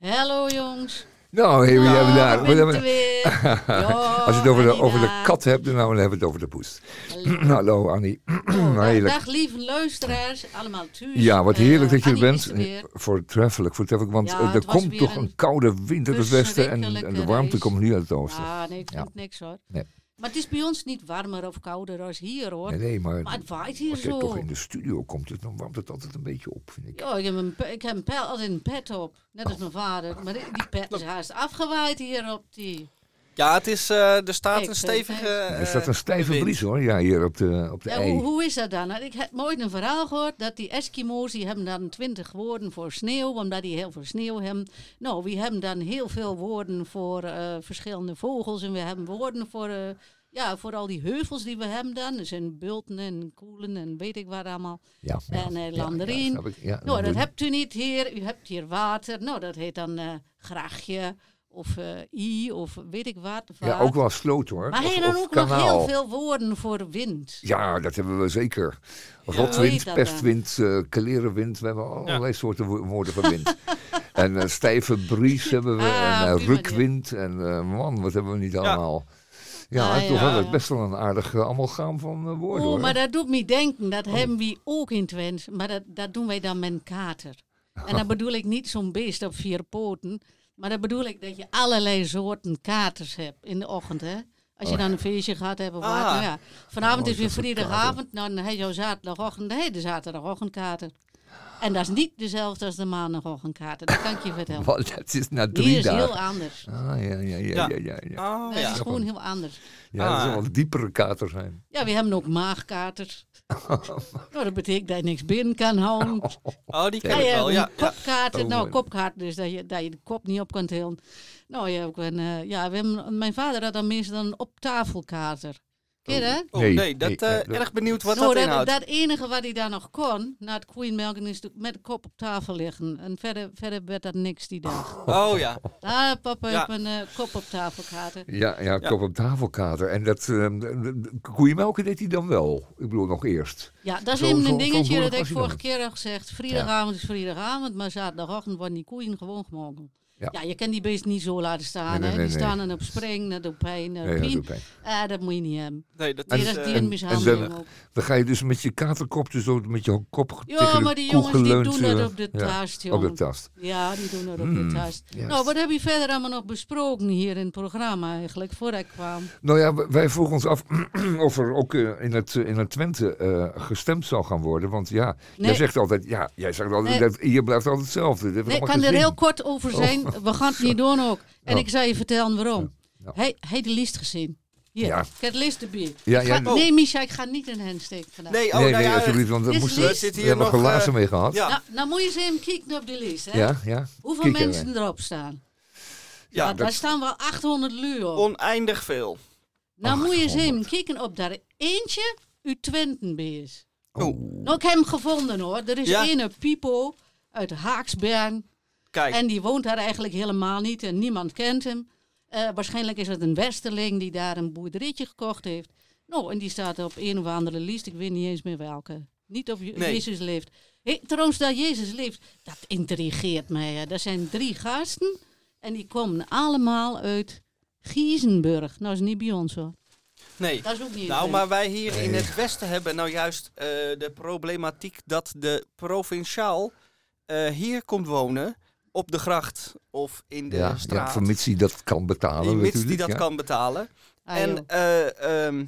Hallo jongens. Nou, hebben we daar. hebben er we- Als je het over de, over de kat hebt, dan hebben we het over de poes. Hallo. Hallo Annie. Oh, heerlijk. Dag lieve luisteraars, allemaal thuis. Ja, wat Eh, heerlijk dat je er Annie bent. is er weer. Voor traffic, voor traffic. Want Ja, eh, er komt toch een een koude uit het westen. En, en de warmte reis. komt nu uit het oosten. Ah, nee, ik vind Ja. niks hoor. Nee. Maar het is bij ons niet warmer of kouder als hier hoor. Nee, nee, maar, Maar het waait hier als je zo. toch in de studio komt, het, dan warmt het altijd een beetje op, vind ik. Ja, ik heb een, ik heb een pijl altijd een pet op. Net als mijn vader. Maar die die pet is haast afgewaaid hier op die. Ja, het is, eh, er staat een stevige... het- Er staat een stijve wind. bries hoor, ja, hier op de, op de Ja, ei. hoe, hoe is dat dan? Nou, Ik heb nooit een verhaal gehoord dat die Eskimo's, die hebben dan twintig woorden voor sneeuw, omdat die heel veel sneeuw hebben. Nou, we hebben dan heel veel woorden voor eh, verschillende vogels en we hebben woorden voor, eh, ja, voor al die heuvels die we hebben dan. Er zijn bulten en koelen en weet ik wat allemaal. ja, ja, en, eh, landerien. Ja, Nou, dat landerien. hebt u niet hier. U hebt hier water. Nou, dat heet dan eh grachtje of eh i of weet ik wat. ja, ook wel sloot hoor. Maar Of- je dan ook nog heel veel woorden voor wind? Ja, dat hebben we zeker. Rotwind, pestwind, eh kalerenwind. We hebben allerlei soorten wo- woorden voor wind. en eh, stijve bries hebben we. Ah, en rukwind. En eh, man, wat hebben we niet allemaal. Ja, Ah, toch ja, wel ja. best wel een aardig uh, amalgaam van woorden Oh, hoor. maar dat doet me denken, dat hebben we ook in Twente, maar dat, dat doen wij dan met een kater. En dan bedoel ik niet zo'n beest op vier poten, maar dan bedoel ik dat je allerlei soorten katers hebt in de ochtend, hè. Als je dan een feestje gaat hebben of wat, Ah. nou ja. Vanavond Oh, is weer dat vrijdagavond, nou, dan heb je zaterdagochtend, je de zaterdagochtendkater. En dat is niet dezelfde als de maandagochtendkater, dat kan ik je vertellen. Dat is na drie Die is dagen. heel anders. Ah, ja, ja, ja, Ja. ja, ja. ja. Oh, Dat ja. is gewoon heel anders. Ja, dat Ah. zal wel een diepere kater zijn. Ja, we hebben ook maagkaters. nou, dat betekent dat je niks binnen kan houden. Oh, die ken Ja, ik je wel, ja. een ja. kopkaart. Oh, nou, mooi. kopkaart, dus dat je, dat je de kop niet op kan tillen. Nou, je hebt ook een, eh, ja, we hebben, mijn vader had dan meestal een op-tafelkater. Ken je dat? Oh, Nee, nee, dat, nee, eh, nee, dat- erg benieuwd wat nou, dat dat, inhoudt. dat enige wat hij daar nog kon, na het koeienmelken, is met de kop op tafel liggen. En verder, verder werd dat niks die dag. Oh ja. Ah, papa Ja. heeft een eh, kop op tafelkater. Ja, ja, kop op tafelkater. En dat eh, koeienmelken deed hij dan wel. Ik bedoel, nog eerst. Ja, dat is Zo- even zo- een dingetje, dat ik vorige keer al gezegd. Vrijdagavond is vrijdagavond, maar zaterdagochtend worden die koeien gewoon gemolken. Ja. Ja. je kan die beest niet zo laten staan. Nee, nee, hè. nee, die nee. staan dan op spring, dat doet pijn, dat Nee, dat pijn. doet pijn. Ah, dat moet je niet hebben. Nee, dat Die is... eh, die en- een mishandeling en ook. Dan ga je dus met je katerkop, dus zo met je kop Ja, tegen maar die jongens die doen dat eh, op de ja, tast, Op de tast. Ja, die doen dat op Hmm, de tast. juist. Nou, wat heb je verder allemaal nog besproken hier in het programma eigenlijk, voordat ik kwam? Nou ja, wij vroegen ons af of er ook eh, in, het, in het Twente eh, gestemd zal gaan worden. Want ja, jij zegt altijd, ja, jij zegt altijd, Nee. dat hier blijft altijd hetzelfde. Ik kan er heel kort over zijn. We gaan het niet doen ook. En Oh. ik zal je vertellen waarom. Ja. Hij hij de lijst gezien. Hier, Ja. ik heb de lijst erbij. Ja, ja, ga- oh. Nee, Micha, ik ga niet in hen steken vandaag. Nee, oh, nee, nou nee, ja, alsjeblieft, want we moesten we hier hebben nog, glazen eh, mee gehad. Ja, Nou, nou moet je eens even kijken op de lijst. Hè? ja, ja. Hoeveel Kieken mensen erop staan? ja, Ja, dat- daar staan wel 800 lui op. oneindig veel. nou moet je eens 800. even kijken op daar eentje uit Twenten is. Oh. Nou, ik heb hem gevonden hoor. Er is Ja? ene Pipo uit Haaksbergen. Kijk, En die woont daar eigenlijk helemaal niet en niemand kent hem. Eh, waarschijnlijk is het een Westerling die daar een boerderijtje gekocht heeft. Nou, en die staat op een of andere lijst, ik weet niet eens meer welke. Niet of Je- Nee. Jezus leeft. Hey, trouwens, dat Jezus leeft, dat intrigeert mij. Hè. Er zijn drie gasten en die komen allemaal uit Giezenburg. Nou, is niet bij ons hoor. nee. Dat is ook niet Nou, maar wij hier in het Westen hebben nou juist eh, de problematiek dat de provinciaal eh, hier komt wonen op de gracht of in de Ja, ja, straat. vermits hij dat kan betalen Die mits die dat ja. kan betalen. Ah, en eh, ehm,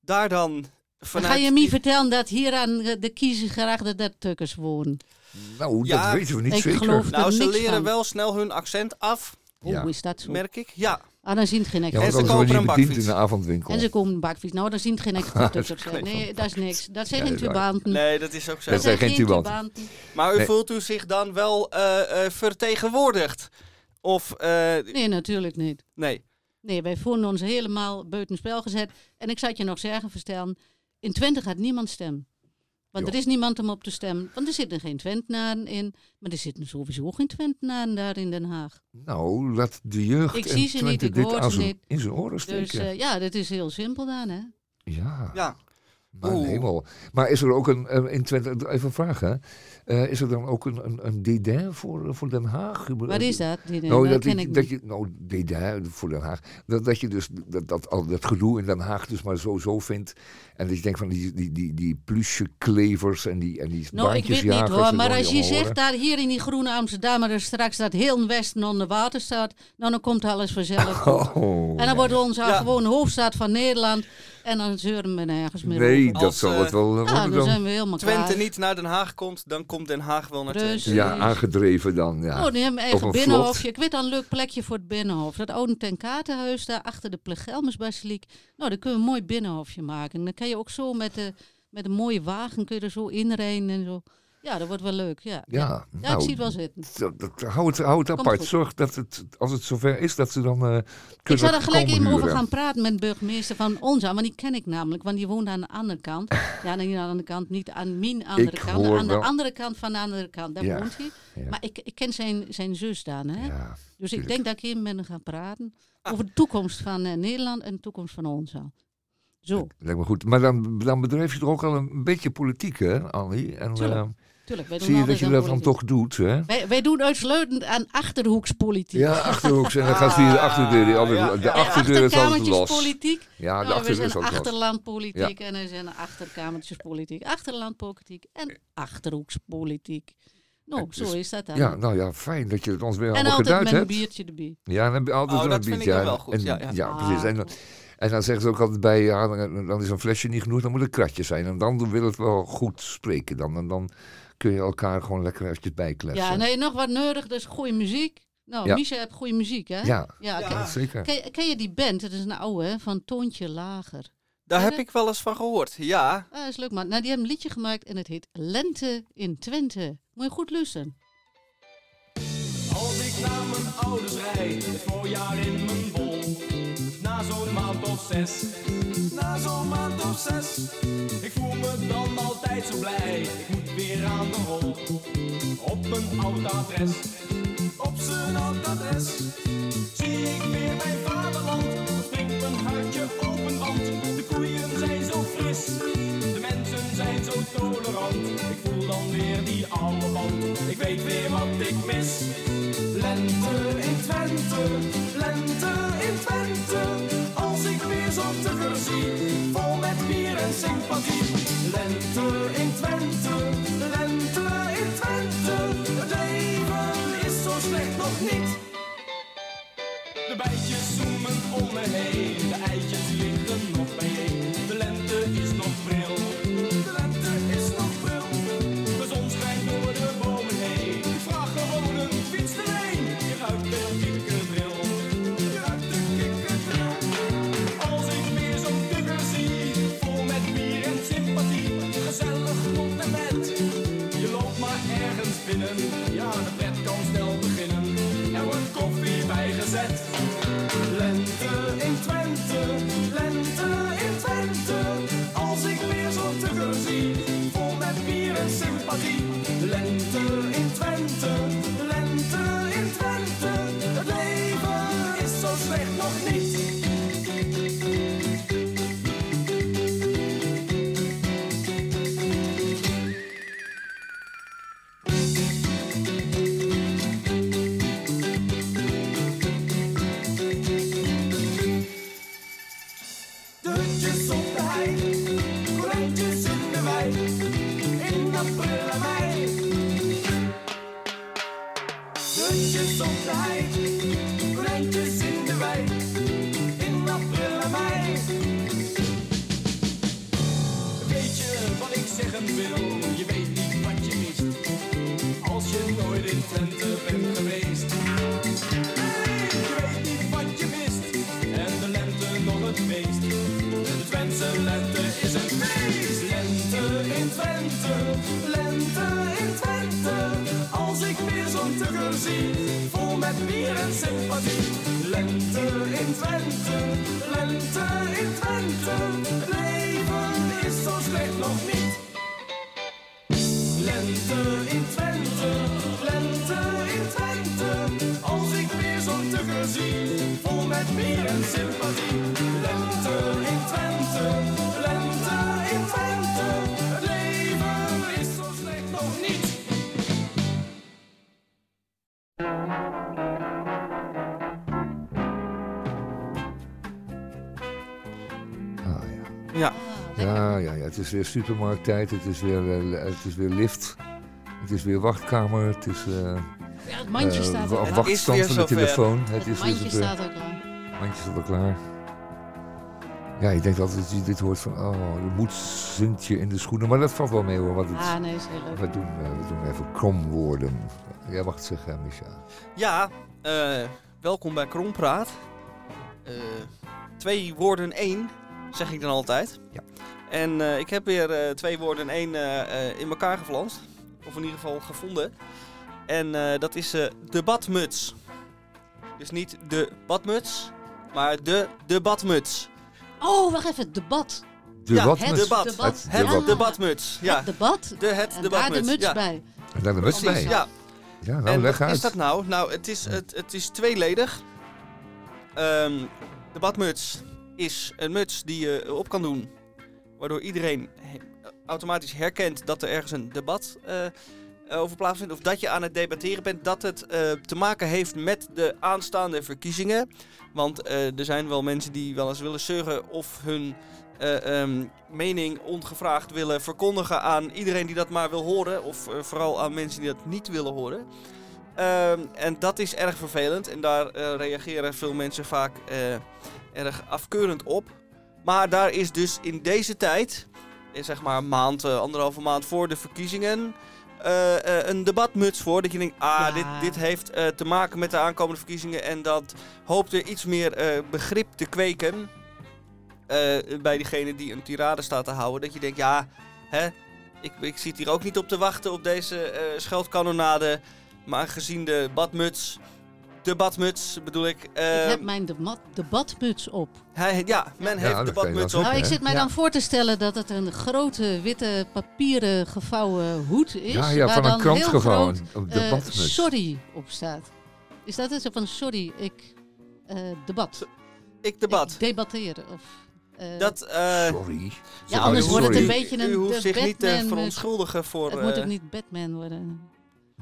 daar dan Dan vanuit... ga je die- me vertellen dat hier aan de kiezengrachten dat tukkers wonen. Nou, Ja, dat weten we niet ik zeker. geloof- Nou, ze niks leren van. wel snel hun accent af. Oh, Ja. is dat zo? merk ik. Ja, Ah, dan zien het geen Ja, echte En ze kopen je een bediend in bakfiets. de avondwinkel. En ze komen een bakfiets. Nou, daar zien het geen echte tukkers. dat is Nee, dat is niks. Dat zijn geen tubanten. nee, dat is ook zo. Dat zijn geen tubanten. Maar u Nee. voelt u zich dan wel eh, eh, vertegenwoordigd? Of, eh, Nee, natuurlijk niet. nee. Nee, wij voelen ons helemaal buitenspel gezet. En ik zou het je nog zeggen, verstellen. In Twente gaat niemand stemmen. Want Jo. er is niemand om op te stemmen. Want er zitten geen Twentenaren in. Maar er zitten sowieso geen Twentenaren daar in Den Haag. Nou, laat de jeugd Ik in zie ze niet, ik dit hoor ze niet. in zijn oren Dus steken. eh, ja, dat is heel simpel dan, hè? ja, Ja. maar Oeh. hemel. Maar is er ook een, eh, in Twente, even een vraag hè, Eh, is er dan ook een, een, een dédain voor, voor Den Haag? Wat is dat? Nou, dat dat, ken je, ik dat je, nou, dédain voor Den Haag. Dat, dat je dus dat, dat, al dat gedoe in Den Haag dus maar zo zo vindt. En dat je denkt van die, die, die, die plusje klevers en die, en die Nou, ik weet niet hoor, maar dan als je zegt daar hier in die groene Amsterdam, er straks dat heel Westen onder water staat, nou dan komt alles vanzelf. Oh, En dan wordt onze Ja. gewoon hoofdstad van Nederland en dan zeuren we nergens meer Nee, over. dat Als, zal eh, het wel Ja, worden dan dan. zijn we helemaal Twente klaar. niet naar Den Haag komt, dan komt Den Haag wel naar Twente. Precies. Ja, aangedreven dan. Ja. Oh, die hebben een Of eigen een binnenhofje. Ik weet al een leuk plekje voor het binnenhof. Dat oude ten Katenhuis daar achter de Plegelmersbasiliek. Nou, daar kunnen we een mooi binnenhofje maken. En dan kan je ook zo met, de, met een mooie wagen kun je er zo inrijden en zo. Ja, dat wordt wel leuk. Ja, Ja, ja ik nou, zie het wel zitten. Hou het, hou het Komt apart. Zorg dat het, als het zover is, dat ze dan Ik kunnen zou er gelijk even over gaan praten met de burgemeester van Onza. Want die ken ik namelijk, want die woont aan de andere kant. Ja, niet aan de andere kant, niet aan mijn andere Ik kant. Aan de wel- andere kant van de andere kant, daar Ja, woont hij. Maar ik, ik ken zijn, zijn zus dan, hè. Dus ik denk dat ik even met hem ga praten over de toekomst van eh, Nederland en de toekomst van Onza. Zo, lijkt me goed. Maar dan, dan bedrijf je toch ook al een beetje politiek, hè, Annie? En Tuurlijk. eh, tuurlijk. Wij doen zie je dat altijd je dat dan politiek. toch doet, hè? Wij, wij doen uitsluitend aan achterhoekspolitiek. Ja, achterhoeks. En dan gaat via de achterdeur. Die altijd, ja, de ja. achterdeur is altijd los. Achterkamertjespolitiek. Ja, de Nou, we achterdeur zijn is altijd los. achterlandpolitiek en er zijn achterkamertjespolitiek. Achterlandpolitiek en achterhoekspolitiek. Nou, zo is- is dat dan. Ja, nou ja, fijn dat je het ons weer en allemaal altijd geduid met een hebt. biertje erbij. Ja, dan heb je altijd Oh, wel dat een vind ik biertje. ja. wel goed, En- ja, ja. precies. En, dan- en dan zeggen ze ook altijd bij, ja, dan, dan is een flesje niet genoeg, dan moet een kratje zijn. En dan wil het wel goed spreken. Dan, en dan kun je elkaar gewoon lekker eventjes bijkletsen. Ja, nee, nog wat nodig, dus goede muziek. Nou, Ja. Misha heeft goede muziek, hè? Ja, Ja, Ja. ken- zeker. Ken, ken je die band? Het is een oude, hè, van Toontje Lager. Daar heb ik wel eens van gehoord. Ja, Ah, is leuk, man. Nou, die hebben een liedje gemaakt en het heet Lente in Twente. Moet je goed luisteren. Als ik naar mijn ouders rijd, het voorjaar in na zo'n maand of zes. Ik voel me dan altijd zo blij, ik moet weer aan de rol. Op mijn oud adres, op zijn oud adres. Zie ik weer mijn vaderland, dan springt mijn hartje open, want de koeien zijn zo fris. De mensen zijn zo tolerant, ik voel dan weer die oude band. Ik weet weer wat ik mis. Lente in Twente, lente in Twente. Vol met bier en sympathie. Lente in Twente, lente in Twente. Het leven is zo slecht nog niet. De bijtjes zoemen om me heen, de eitjes liggen De hutjes op de hei, konijntjes in de wei, in april en mei. De hutjes op de hei, konijntjes in de wei, in april en mei. Weet je wat ik zeggen wil? Je weet niet wat je mist, als je nooit in Twente bent geweest. Vol met bier en sympathie. Lente in Twente, lente in Twente. Het leven is zo slecht nog niet. Lente in Twente, lente in Twente. Als ik weer zo'n tugger zie, vol met bier en sympathie. Ja, ja, ja, het is weer supermarkttijd, het is weer, eh, het is weer lift, het is weer wachtkamer, het is eh, Ja, het mandje eh, staat ook klaar. wachtstand van de telefoon. Het, Het is mandje staat ook klaar. mandje staat al klaar. Ja, ik denk altijd dat je dit hoort van, oh, er moet Sintje in de schoenen. Maar dat valt wel mee hoor, want het, Ah, nee, is heel leuk. we, doen, we doen even kromwoorden. Jij mag het zeggen, Micha. ja eh, welkom bij Krompraat. Eh, twee woorden één, zeg ik dan altijd. Ja. En eh, ik heb weer eh, twee woorden één eh, eh, in elkaar geflanst. Of in ieder geval gevonden. En eh, dat is eh, de badmuts. Dus niet de badmuts, maar de debatmuts. Oh, wacht even. Debat. De Ja, wat het debat. debat. Het debat. debatmuts. Ja, Het debat. de het En daar de debatmuts. muts ja. bij. En daar de muts Precies, bij. ja. Ja, nou en leg wat uit. is dat nou? Nou, het is, het, het is tweeledig. Ehm, de badmuts is een muts die je op kan doen. Waardoor iedereen automatisch herkent dat er ergens een debat eh, over plaatsvindt. Of dat je aan het debatteren bent. Dat het eh, te maken heeft met de aanstaande verkiezingen. Want eh, er zijn wel mensen die wel eens willen zeuren of hun eh, ehm, mening ongevraagd willen verkondigen aan iedereen die dat maar wil horen. Of vooral aan mensen die dat niet willen horen. Ehm, en dat is erg vervelend en daar reageren veel mensen vaak erg afkeurend op. Maar daar is dus in deze tijd, eh, zeg maar een maand, eh, anderhalve maand voor de verkiezingen, eh, een debatmuts voor. Dat je denkt, ah, Ja. dit, dit heeft te maken met de aankomende verkiezingen en dat hoopt er iets meer begrip te kweken bij diegene die een tirade staat te houden. Dat je denkt, ja, hè, ik, ik zit hier ook niet op te wachten op deze scheldkanonade. Maar gezien de badmuts, de badmuts bedoel ik. eh, ik heb mijn debat, debatmuts op. hij, ja, men Ja, heeft de wel op. Nou, ik zit mij Ja. dan voor te stellen dat het een grote witte papieren gevouwen hoed is. ja, ja, waar van een dan krant heel gevouwen. eh, badmuts. sorry op staat. Is dat het? Zo van sorry, ik eh, debat. Ik debat. Ik debatteer. Of, eh, Dat, eh, Sorry. ja, anders wordt het een beetje een u hoeft zich niet te verontschuldigen voor... Het moet ook niet Batman worden.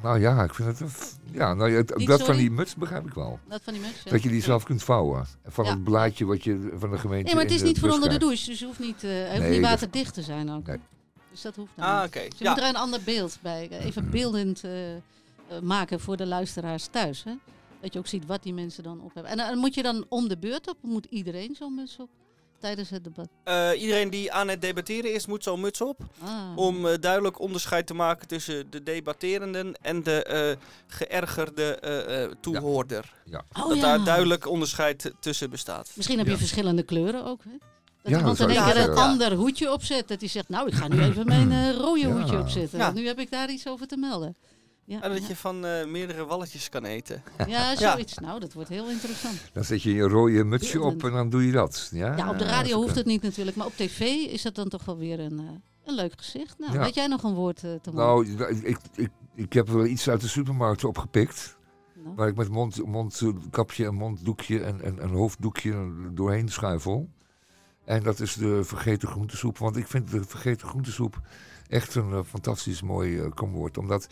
Nou ja, ik vind het... een Ja, nou, het- Niet dat van die muts begrijp ik wel. Dat van die muts. ja. Dat je die zelf kunt vouwen. Van Ja. het blaadje wat je van de gemeente Nee, maar het is niet voor onder de douche. Dus je hoeft niet, eh hoeft Nee, niet dat- waterdicht te zijn ook. Nee. Dus dat hoeft dan Ah, niet. oké. Dus je Ja. moet er een ander beeld bij. eh, Even beeldend eh, eh, maken voor de luisteraars thuis. Hè? Dat je ook ziet wat die mensen dan op hebben. En dan moet je dan om de beurt op? Moet iedereen zo'n muts op? Tijdens het debat. Eh, iedereen die aan het debatteren is, moet zo'n muts op. Ah. Om eh, duidelijk onderscheid te maken tussen de debatterenden en de eh, geërgerde eh, eh, toehoorder. oh, dat ja. daar duidelijk onderscheid tussen bestaat. Misschien heb je Ja. verschillende kleuren ook. Hè? Dat Ja, iemand in één keer een ander hoedje opzet. Dat hij zegt, nou ik ga nu even mijn rode Ja. hoedje opzetten. Ja. Nu heb ik daar iets over te melden. Ja, En dat ja. je van eh, meerdere walletjes kan eten. ja Ja. zoiets. Nou, dat wordt heel interessant. Dan zet je je rode mutsje op en dan doe je dat. Ja, Ja, op de radio hoeft het niet natuurlijk, maar op tv is dat dan toch wel weer een, eh, een leuk gezicht. Nou, Ja. weet jij nog een woord eh, te maken? Nou, ik, ik, ik heb wel iets uit de supermarkt opgepikt. Nou, Waar ik met mond, mondkapje en monddoekje en, en, en hoofddoekje doorheen schuifel. En dat is de vergeten groentesoep. Want ik vind de vergeten groentesoep echt een fantastisch mooi komwoord. Omdat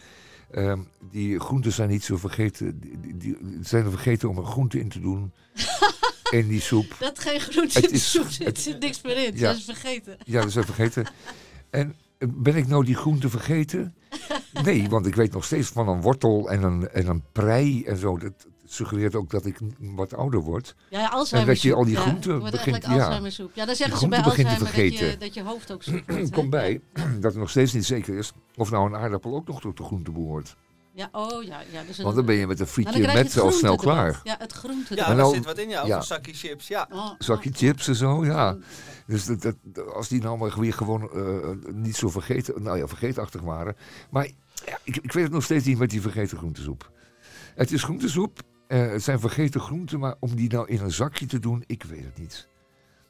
ehm, die groenten zijn niet zo vergeten. Die, zijn er vergeten om er groente in te doen. in die soep. Dat geen groente Het in de is- soep het- zit, zit niks meer in. Ja. Dat is vergeten. Ja, dat zijn vergeten. En eh, ben ik nou die groente vergeten? Nee, want ik weet nog steeds van een wortel en een, en een prei en zo. Dat suggereert ook dat ik wat ouder word. Ja, ja Alzheimer dat je al die ja, groenten wordt begint- eigenlijk ja. Ja, dan zeggen ze bij groenten begint te Alzheimer dat je, vergeten. dat je hoofd ook soep wordt. Komt bij dat het nog steeds niet zeker is of nou een aardappel ook nog tot de groente behoort. Ja, oh ja. ja dus Want dan ben je met een Nou, frietje je met al snel klaar. Ja, het groente. Ja, daar nou- zit wat in, ja. Of ja. een zakje chips, ja. Oh, Zakje chips en zo, ja. Dus dat, dat, als die nou maar weer gewoon eh, niet zo vergeten, nou ja, vergeetachtig waren. Maar ja, ik, ik weet het nog steeds niet met die vergeten groentesoep. Het is groentesoep, eh, het zijn vergeten groenten, maar om die nou in een zakje te doen, ik weet het niet.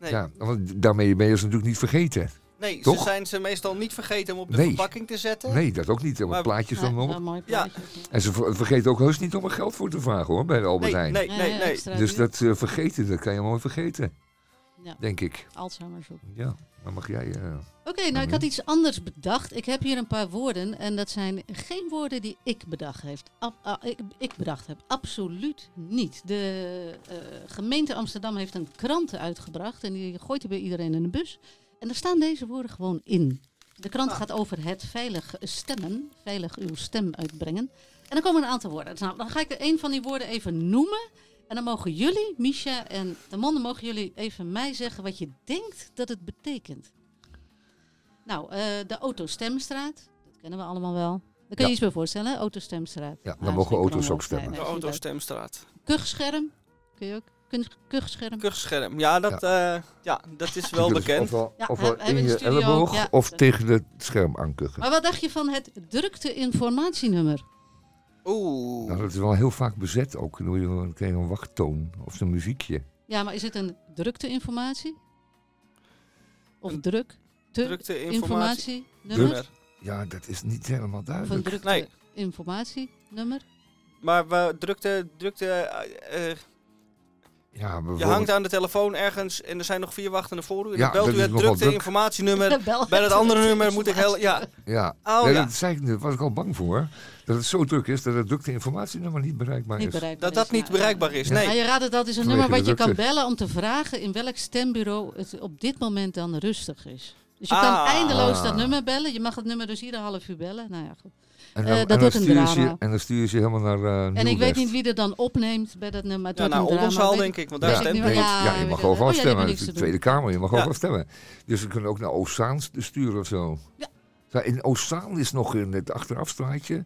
Nee, Ja, want daarmee ben je ze natuurlijk niet vergeten. nee Toch? ze zijn ze meestal niet vergeten om op de Nee. verpakking te zetten. Nee, dat ook niet. Er Maar- plaatjes dan mooi Ja. plaatje. En ze ver- vergeten ook heus niet om er geld voor te vragen hoor, bij de Albert nee, Heijn. nee, nee. Nee. Dus dat eh, vergeten, dat kan je mooi vergeten, Ja. denk ik. Alzheimersoep. Ja, dan mag jij... eh, Oké, nou ik had iets anders bedacht. Ik heb hier een paar woorden en dat zijn geen woorden die ik bedacht, heeft. Ab- ah, ik, ik bedacht heb. Absoluut niet. De eh, gemeente Amsterdam heeft een krant uitgebracht en die gooit hij bij iedereen in de bus. En daar staan deze woorden gewoon in. De krant Ah. gaat over het veilig stemmen, veilig uw stem uitbrengen. En dan komen een aantal woorden. Nou, dan ga ik er een van die woorden even noemen. En dan mogen jullie, Misha en de mannen, mogen jullie even mij zeggen wat je denkt dat het betekent. Nou, eh, de Autostemstraat. Dat kennen we allemaal wel. Daar kun je Ja. iets bij voorstellen, hè? Autostemstraat. Ja, dan Ah, mogen auto's ook stemmen. De Nee, nee, autostemstraat. Kuchscherm. Kun je ook? Kun- Kuchscherm. Kuchscherm. Ja, dat, ja. ja, dat is wel bekend. Ofwel, Ja, ofwel in je elleboog ja. of tegen het scherm aankuchen. Maar wat dacht je van het drukte informatienummer? Oeh. Nou, dat is wel heel vaak bezet ook. Dan dan krijg je een wachttoon of zo'n muziekje. Ja, maar is het een drukte informatie? Of Een druk? Te Drukte informatie. Nummer. Ja, dat is niet helemaal Of een duidelijk. drukte Nee. informatienummer? Maar we drukte, drukte eh, eh, Ja, je hangt aan de telefoon ergens en er zijn nog vier wachtenden voor u. En Ja, dan belt u het nogal drukte druk. informatienummer. Bel Bij dat het andere nummer moet ik heel... Ja. Ja, Oh Nee, ja. dat zei ik, daar was ik al bang voor. Dat het zo druk is dat het drukte informatienummer niet bereikbaar Niet is. bereikbaar Dat dat niet bereikbaar is. Ja. Nee. Maar je raadt het, dat is een Vanwege nummer wat je kan bellen om te vragen in welk stembureau het op dit moment dan rustig is. Dus je kan Ah. eindeloos dat nummer bellen. Je mag het nummer dus ieder half uur bellen. Nou ja, goed. En Eh, dan, dat en dan wordt een sturen ze drama. je- En dan stuur je ze helemaal naar eh En ik weet niet wie er dan opneemt bij dat nummer. Het Ja, wordt naar een drama. Oldenzaal Weet- denk ik, want daar meer. Ja, je mag overal oh, ja, stemmen. de. Tweede Kamer, je mag Ja. overal stemmen. Dus we kunnen ook naar Oostzaan sturen of zo. Ja. Ja, In Oostzaan is nog in het achterafstraatje.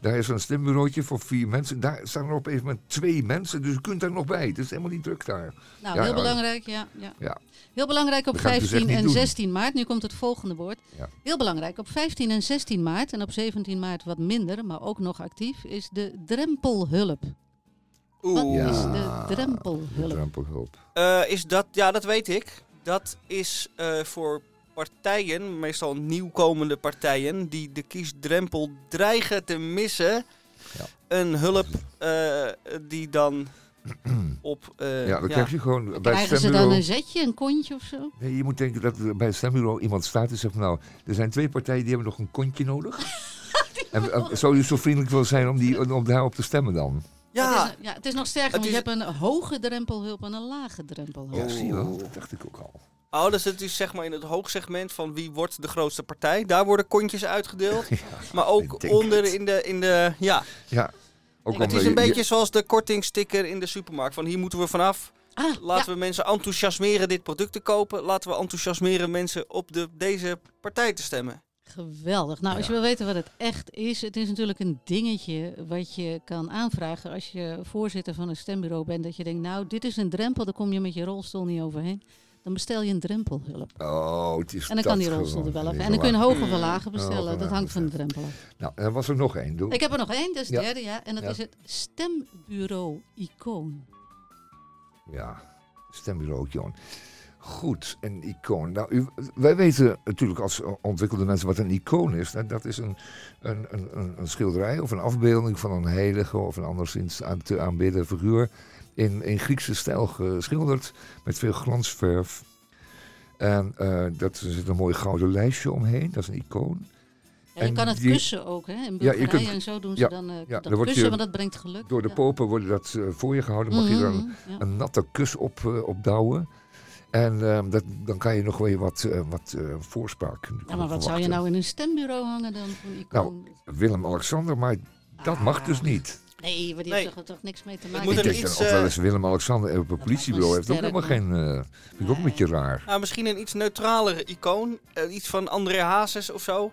Daar is een stembureautje voor vier mensen. Daar staan er op een moment twee mensen, dus je kunt daar nog bij. Het is helemaal niet druk daar. Nou, Ja, heel belangrijk, ja, ja. Ja. Heel belangrijk op Dat ga ik dus 15 echt en niet doen. 16 maart. Nu komt het volgende woord. Ja. Heel belangrijk. Op 15 en 16 maart en op 17 maart wat minder, maar ook nog actief, is de drempelhulp. Wat Oeh. is Ja. de drempelhulp? Drempelhulp. Eh, is dat, ja, dat weet ik. Dat is eh, voor partijen, meestal nieuwkomende partijen, die de kiesdrempel dreigen te missen. Ja. Een hulp eh, die dan op. eh, Ja, dan ja. krijg je gewoon bij het Krijgen ze dan een zetje, een kontje of zo? Nee, je moet denken dat er bij het stembureau iemand staat en zegt van, nou, er zijn twee partijen die hebben nog een kontje nodig. en eh, zou je zo vriendelijk willen zijn om, die, om daarop te stemmen dan? Ja, Het is, ja, het is nog sterker, want je hebt een hoge drempelhulp en een lage drempelhulp. Ja, zie je wel. Dat dacht ik ook al. Oh, dus het is zeg maar in het hoogsegment van wie wordt de grootste partij. Daar worden kontjes uitgedeeld. maar ook onder het. in de, in de. Ja, Ja. Ook Het is een je- beetje zoals de kortingsticker in de supermarkt. Van hier moeten we vanaf. Ah, Laten ja. we mensen enthousiasmeren dit product te kopen. Laten we enthousiasmeren mensen op de, deze partij te stemmen. Geweldig. Nou, als je wil weten wat het echt is, het is natuurlijk een dingetje wat je kan aanvragen als je voorzitter van een stembureau bent. Dat je denkt, nou, dit is een drempel, daar kom je met je rolstoel niet overheen. Dan bestel je een drempelhulp. Oh, het is En dan kan die rolstoel er wel af. En dan kun je een zo hoger of lager bestellen. Hoger, Dat hangt van de bestellen. drempel af. Nou, er was er nog één. Doe. Ik heb er nog één, dat is de Ja. derde, ja. En dat Ja. is het stembureau icoon. Ja, stembureau icoon. Goed, een icoon. Nou, u, wij weten natuurlijk als ontwikkelde mensen wat een icoon is. Nou, dat is een, een, een, een- een schilderij of een afbeelding van een heilige of een anderszins aan te aanbidden figuur. In, in Griekse stijl geschilderd met veel glansverf. En eh, dat, er zit een mooi gouden lijstje omheen, dat is een icoon. Ja, je En kan het die- kussen ook, hè. In Ja, je Bulgarije kunt- en zo doen ze ja, dan ja, dat dan word kussen, je want dat brengt geluk. Door de Ja. popen wordt dat eh, voor je gehouden. Mag je dan Mhm, ja. een natte kus op, opdouwen. En ehm, dat, dan kan je nog weer wat, wat voorspraak Ja, maar wat verwachten. zou je nou in een stembureau hangen dan voor een icoon? Willem-Alexander, maar dat mag dus Ah. niet. Nee, maar die Nee. heeft toch, toch niks mee te Het maken. moet ik er denk iets, dan ook wel eh, eens Willem-Alexander op een politiebureau heeft ook helemaal geen... eh vind ik ook een beetje raar. Nou, misschien een iets neutralere icoon. Eh, iets van André Hazes of zo.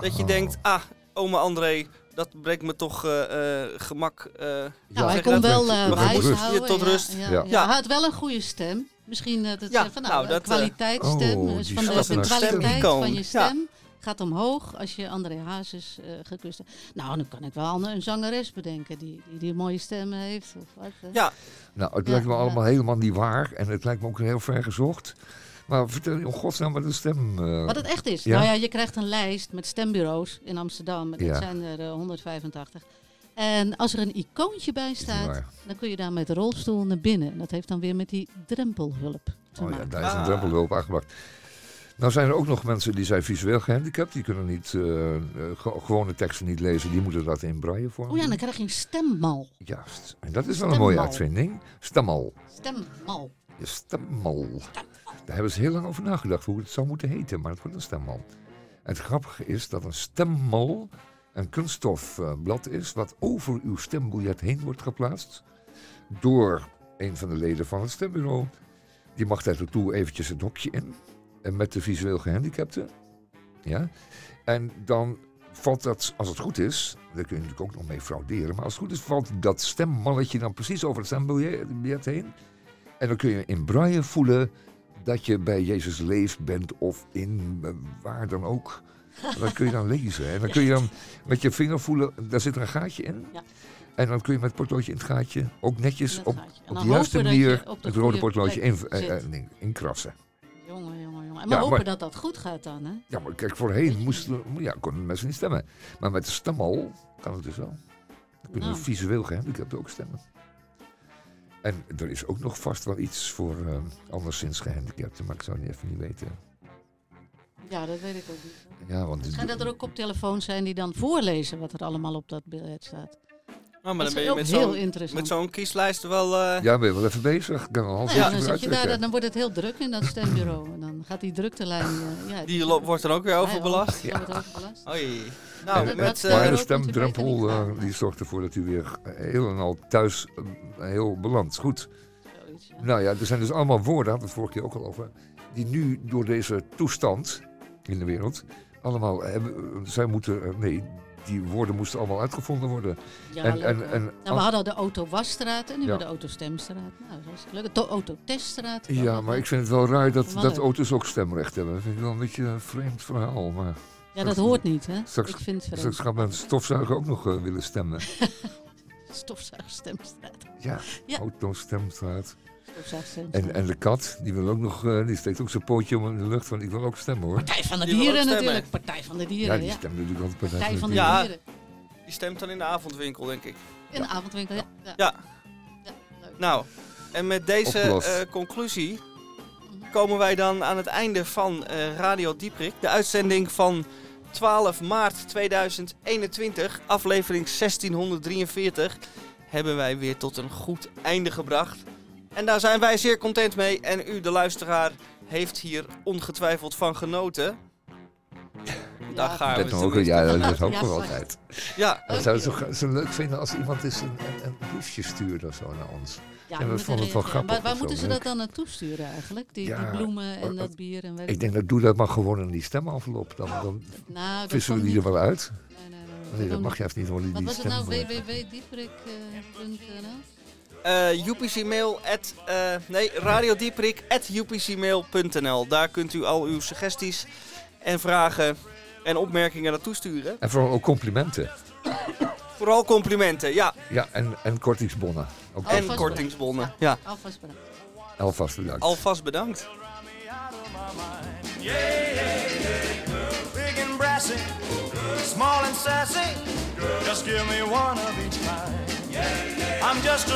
Dat je Oh. denkt, ah, oma André, dat brengt me toch eh, eh, gemak. eh, Nou, hij kon dat? wel eh Tot wijs rust. houden. Ja, tot ja, rust. Ja, Ja. ja. Hij had wel een goede stem. Misschien eh, dat Ja, ze van nou, nou, de dat, eh, kwaliteitsstem, oh, dus van de, kwaliteit van je stem gaat omhoog als je André Hazes eh gekust hebt. Nou, dan kan ik wel een, zangeres bedenken die, die, die een mooie stem heeft. Of wat, eh. Ja, Nou, het Ja, lijkt me ja. allemaal helemaal niet waar. En het lijkt me ook heel ver gezocht. Maar vertel je om godsnaam wat de stem... eh, Wat het echt is. Ja? Nou ja, je krijgt een lijst met stembureaus in Amsterdam. Dat Ja. zijn er eh, 185. En als er een icoontje bij staat, dan kun je daar met de rolstoel naar binnen. En dat heeft dan weer met die drempelhulp te Oh ja, daar is een Ah. drempelhulp aangebracht. Nou zijn er ook nog mensen die zijn visueel gehandicapt. Die kunnen niet eh, eh, ge- gewone teksten niet lezen. Die moeten dat in braille vorm Oh ja, dan krijg je een stemmal. Juist. En dat is wel een mooie uitvinding. Stemmal. Stemmal. Je stemmal. Daar hebben ze heel lang over nagedacht hoe het zou moeten heten, maar het wordt een stemmal. En het grappige is dat een stemmal een kunststofblad is wat over uw stembiljet heen wordt geplaatst door een van de leden van het stembureau. Die mag daar toe eventjes het hokje in en met de visueel gehandicapten. Ja. En dan valt dat, als het goed is, daar kun je natuurlijk ook nog mee frauderen, maar als het goed is valt dat stemmalletje dan precies over het stembiljet heen. En dan kun je in braille voelen dat je bij Jezus leeft bent of in waar dan ook. Dat kun je dan lezen. En dan kun je dan met je vinger voelen, daar zit er een gaatje in. Ja. En dan kun je met het potloodje in het gaatje ook netjes op, op de juiste manier het rode potloodje in, eh, eh, inkrassen. Jongen. En Ja, maar hopen maar- dat dat goed gaat dan, hè? Ja, maar kijk, voorheen moesten, ja, konden mensen niet stemmen. Maar met de kan het dus wel. Dan kunnen Nou. visueel gehandicapten ook stemmen. En er is ook nog vast wel iets voor eh, anderszins gehandicapten, maar ik zou het even niet weten. Ja, dat weet ik ook niet. Ja, want Het dat er ook koptelefoons zijn die dan voorlezen wat er allemaal op dat biljet staat. Oh, maar dat dan is ben je ook met heel zo'n, interessant. met zo'n kieslijst wel... eh, Ja, ben je wel even bezig. Nou ja, dan, weer zit je daar, uittrekken. dan wordt het heel druk in dat stembureau. En dan gaat die druktelijn... eh, ja, die wordt dan ook weer overbelast. Ja, wordt overbelast. Oei. Nou, met... eh, Maar de stemdrempel eh, die zorgt ervoor dat u weer heel en al thuis heel belandt. Goed. Zoiets, ja. Nou ja, er zijn dus allemaal woorden, hadden we het vorige keer ook al over, die nu door deze toestand in de wereld allemaal hebben. Zij moeten, nee, die woorden moesten allemaal uitgevonden worden. Ja, en, en, en, Nou, we hadden de auto-wasstraat en nu Ja. de autostemstraat. Nou, dat is leuk. De autoteststraat. ja, maar ik vind het wel raar dat, dat auto's ook stemrecht hebben. Dat vind ik wel een beetje een vreemd verhaal. Maar Ja, dat hoort niet, hè? Straks- ik vind het straks gaat mijn stofzuiger ook nog eh, willen stemmen. Stofzuigstemstraat. Ja, Ja. autostemstraat. En, en de kat, die wil ook nog, eh, die steekt ook zijn pootje om in de lucht van ik wil ook stemmen hoor. Partij van de Die Dieren natuurlijk. Partij van de Ja, Dieren, die ja. stemt natuurlijk altijd Partij van de. Dieren. Die stemt dan in de avondwinkel, denk ik. In de avondwinkel, ja. ja. Ja. Ja, leuk. Nou, en met deze eh, conclusie komen wij dan aan het einde van eh, Radio Dieprik. De uitzending van 12 maart 2021, aflevering 1643, hebben wij weer tot een goed einde gebracht. En daar zijn wij zeer content mee. En u, de luisteraar, heeft hier ongetwijfeld van genoten. Daar gaan we Dat ook, ja, dat is ook Ja, altijd. Ja, Ik zou het zo, zo leuk vinden als iemand eens een, een, een briefje stuurt of zo naar ons. Ja, we we moeten vonden het wel grappig Waar, waar moeten zo, ze leuk. dat dan naartoe sturen eigenlijk? Die, Ja, die bloemen en eh, dat bier en weet Ik denk dat doe dat maar gewoon in die stemenvelop. Dan, dan Nou, dat vissen we die er wel uit. Nee, nee, nee. Nee, dat mag je even niet. Wat Die was het nou? stem- Eh UPCmail at, eh, nee, radiodieprik at upcmail.nl. Daar kunt u al uw suggesties en vragen en opmerkingen naartoe sturen. En vooral ook complimenten. Vooral complimenten, ja. Ja, en, en kortingsbonnen. Ook Alvast En bedankt. kortingsbonnen, ja. Alvast bedankt. alvast bedankt. Alvast bedankt. Small and sassy. Just give me one of each kind. I'm just a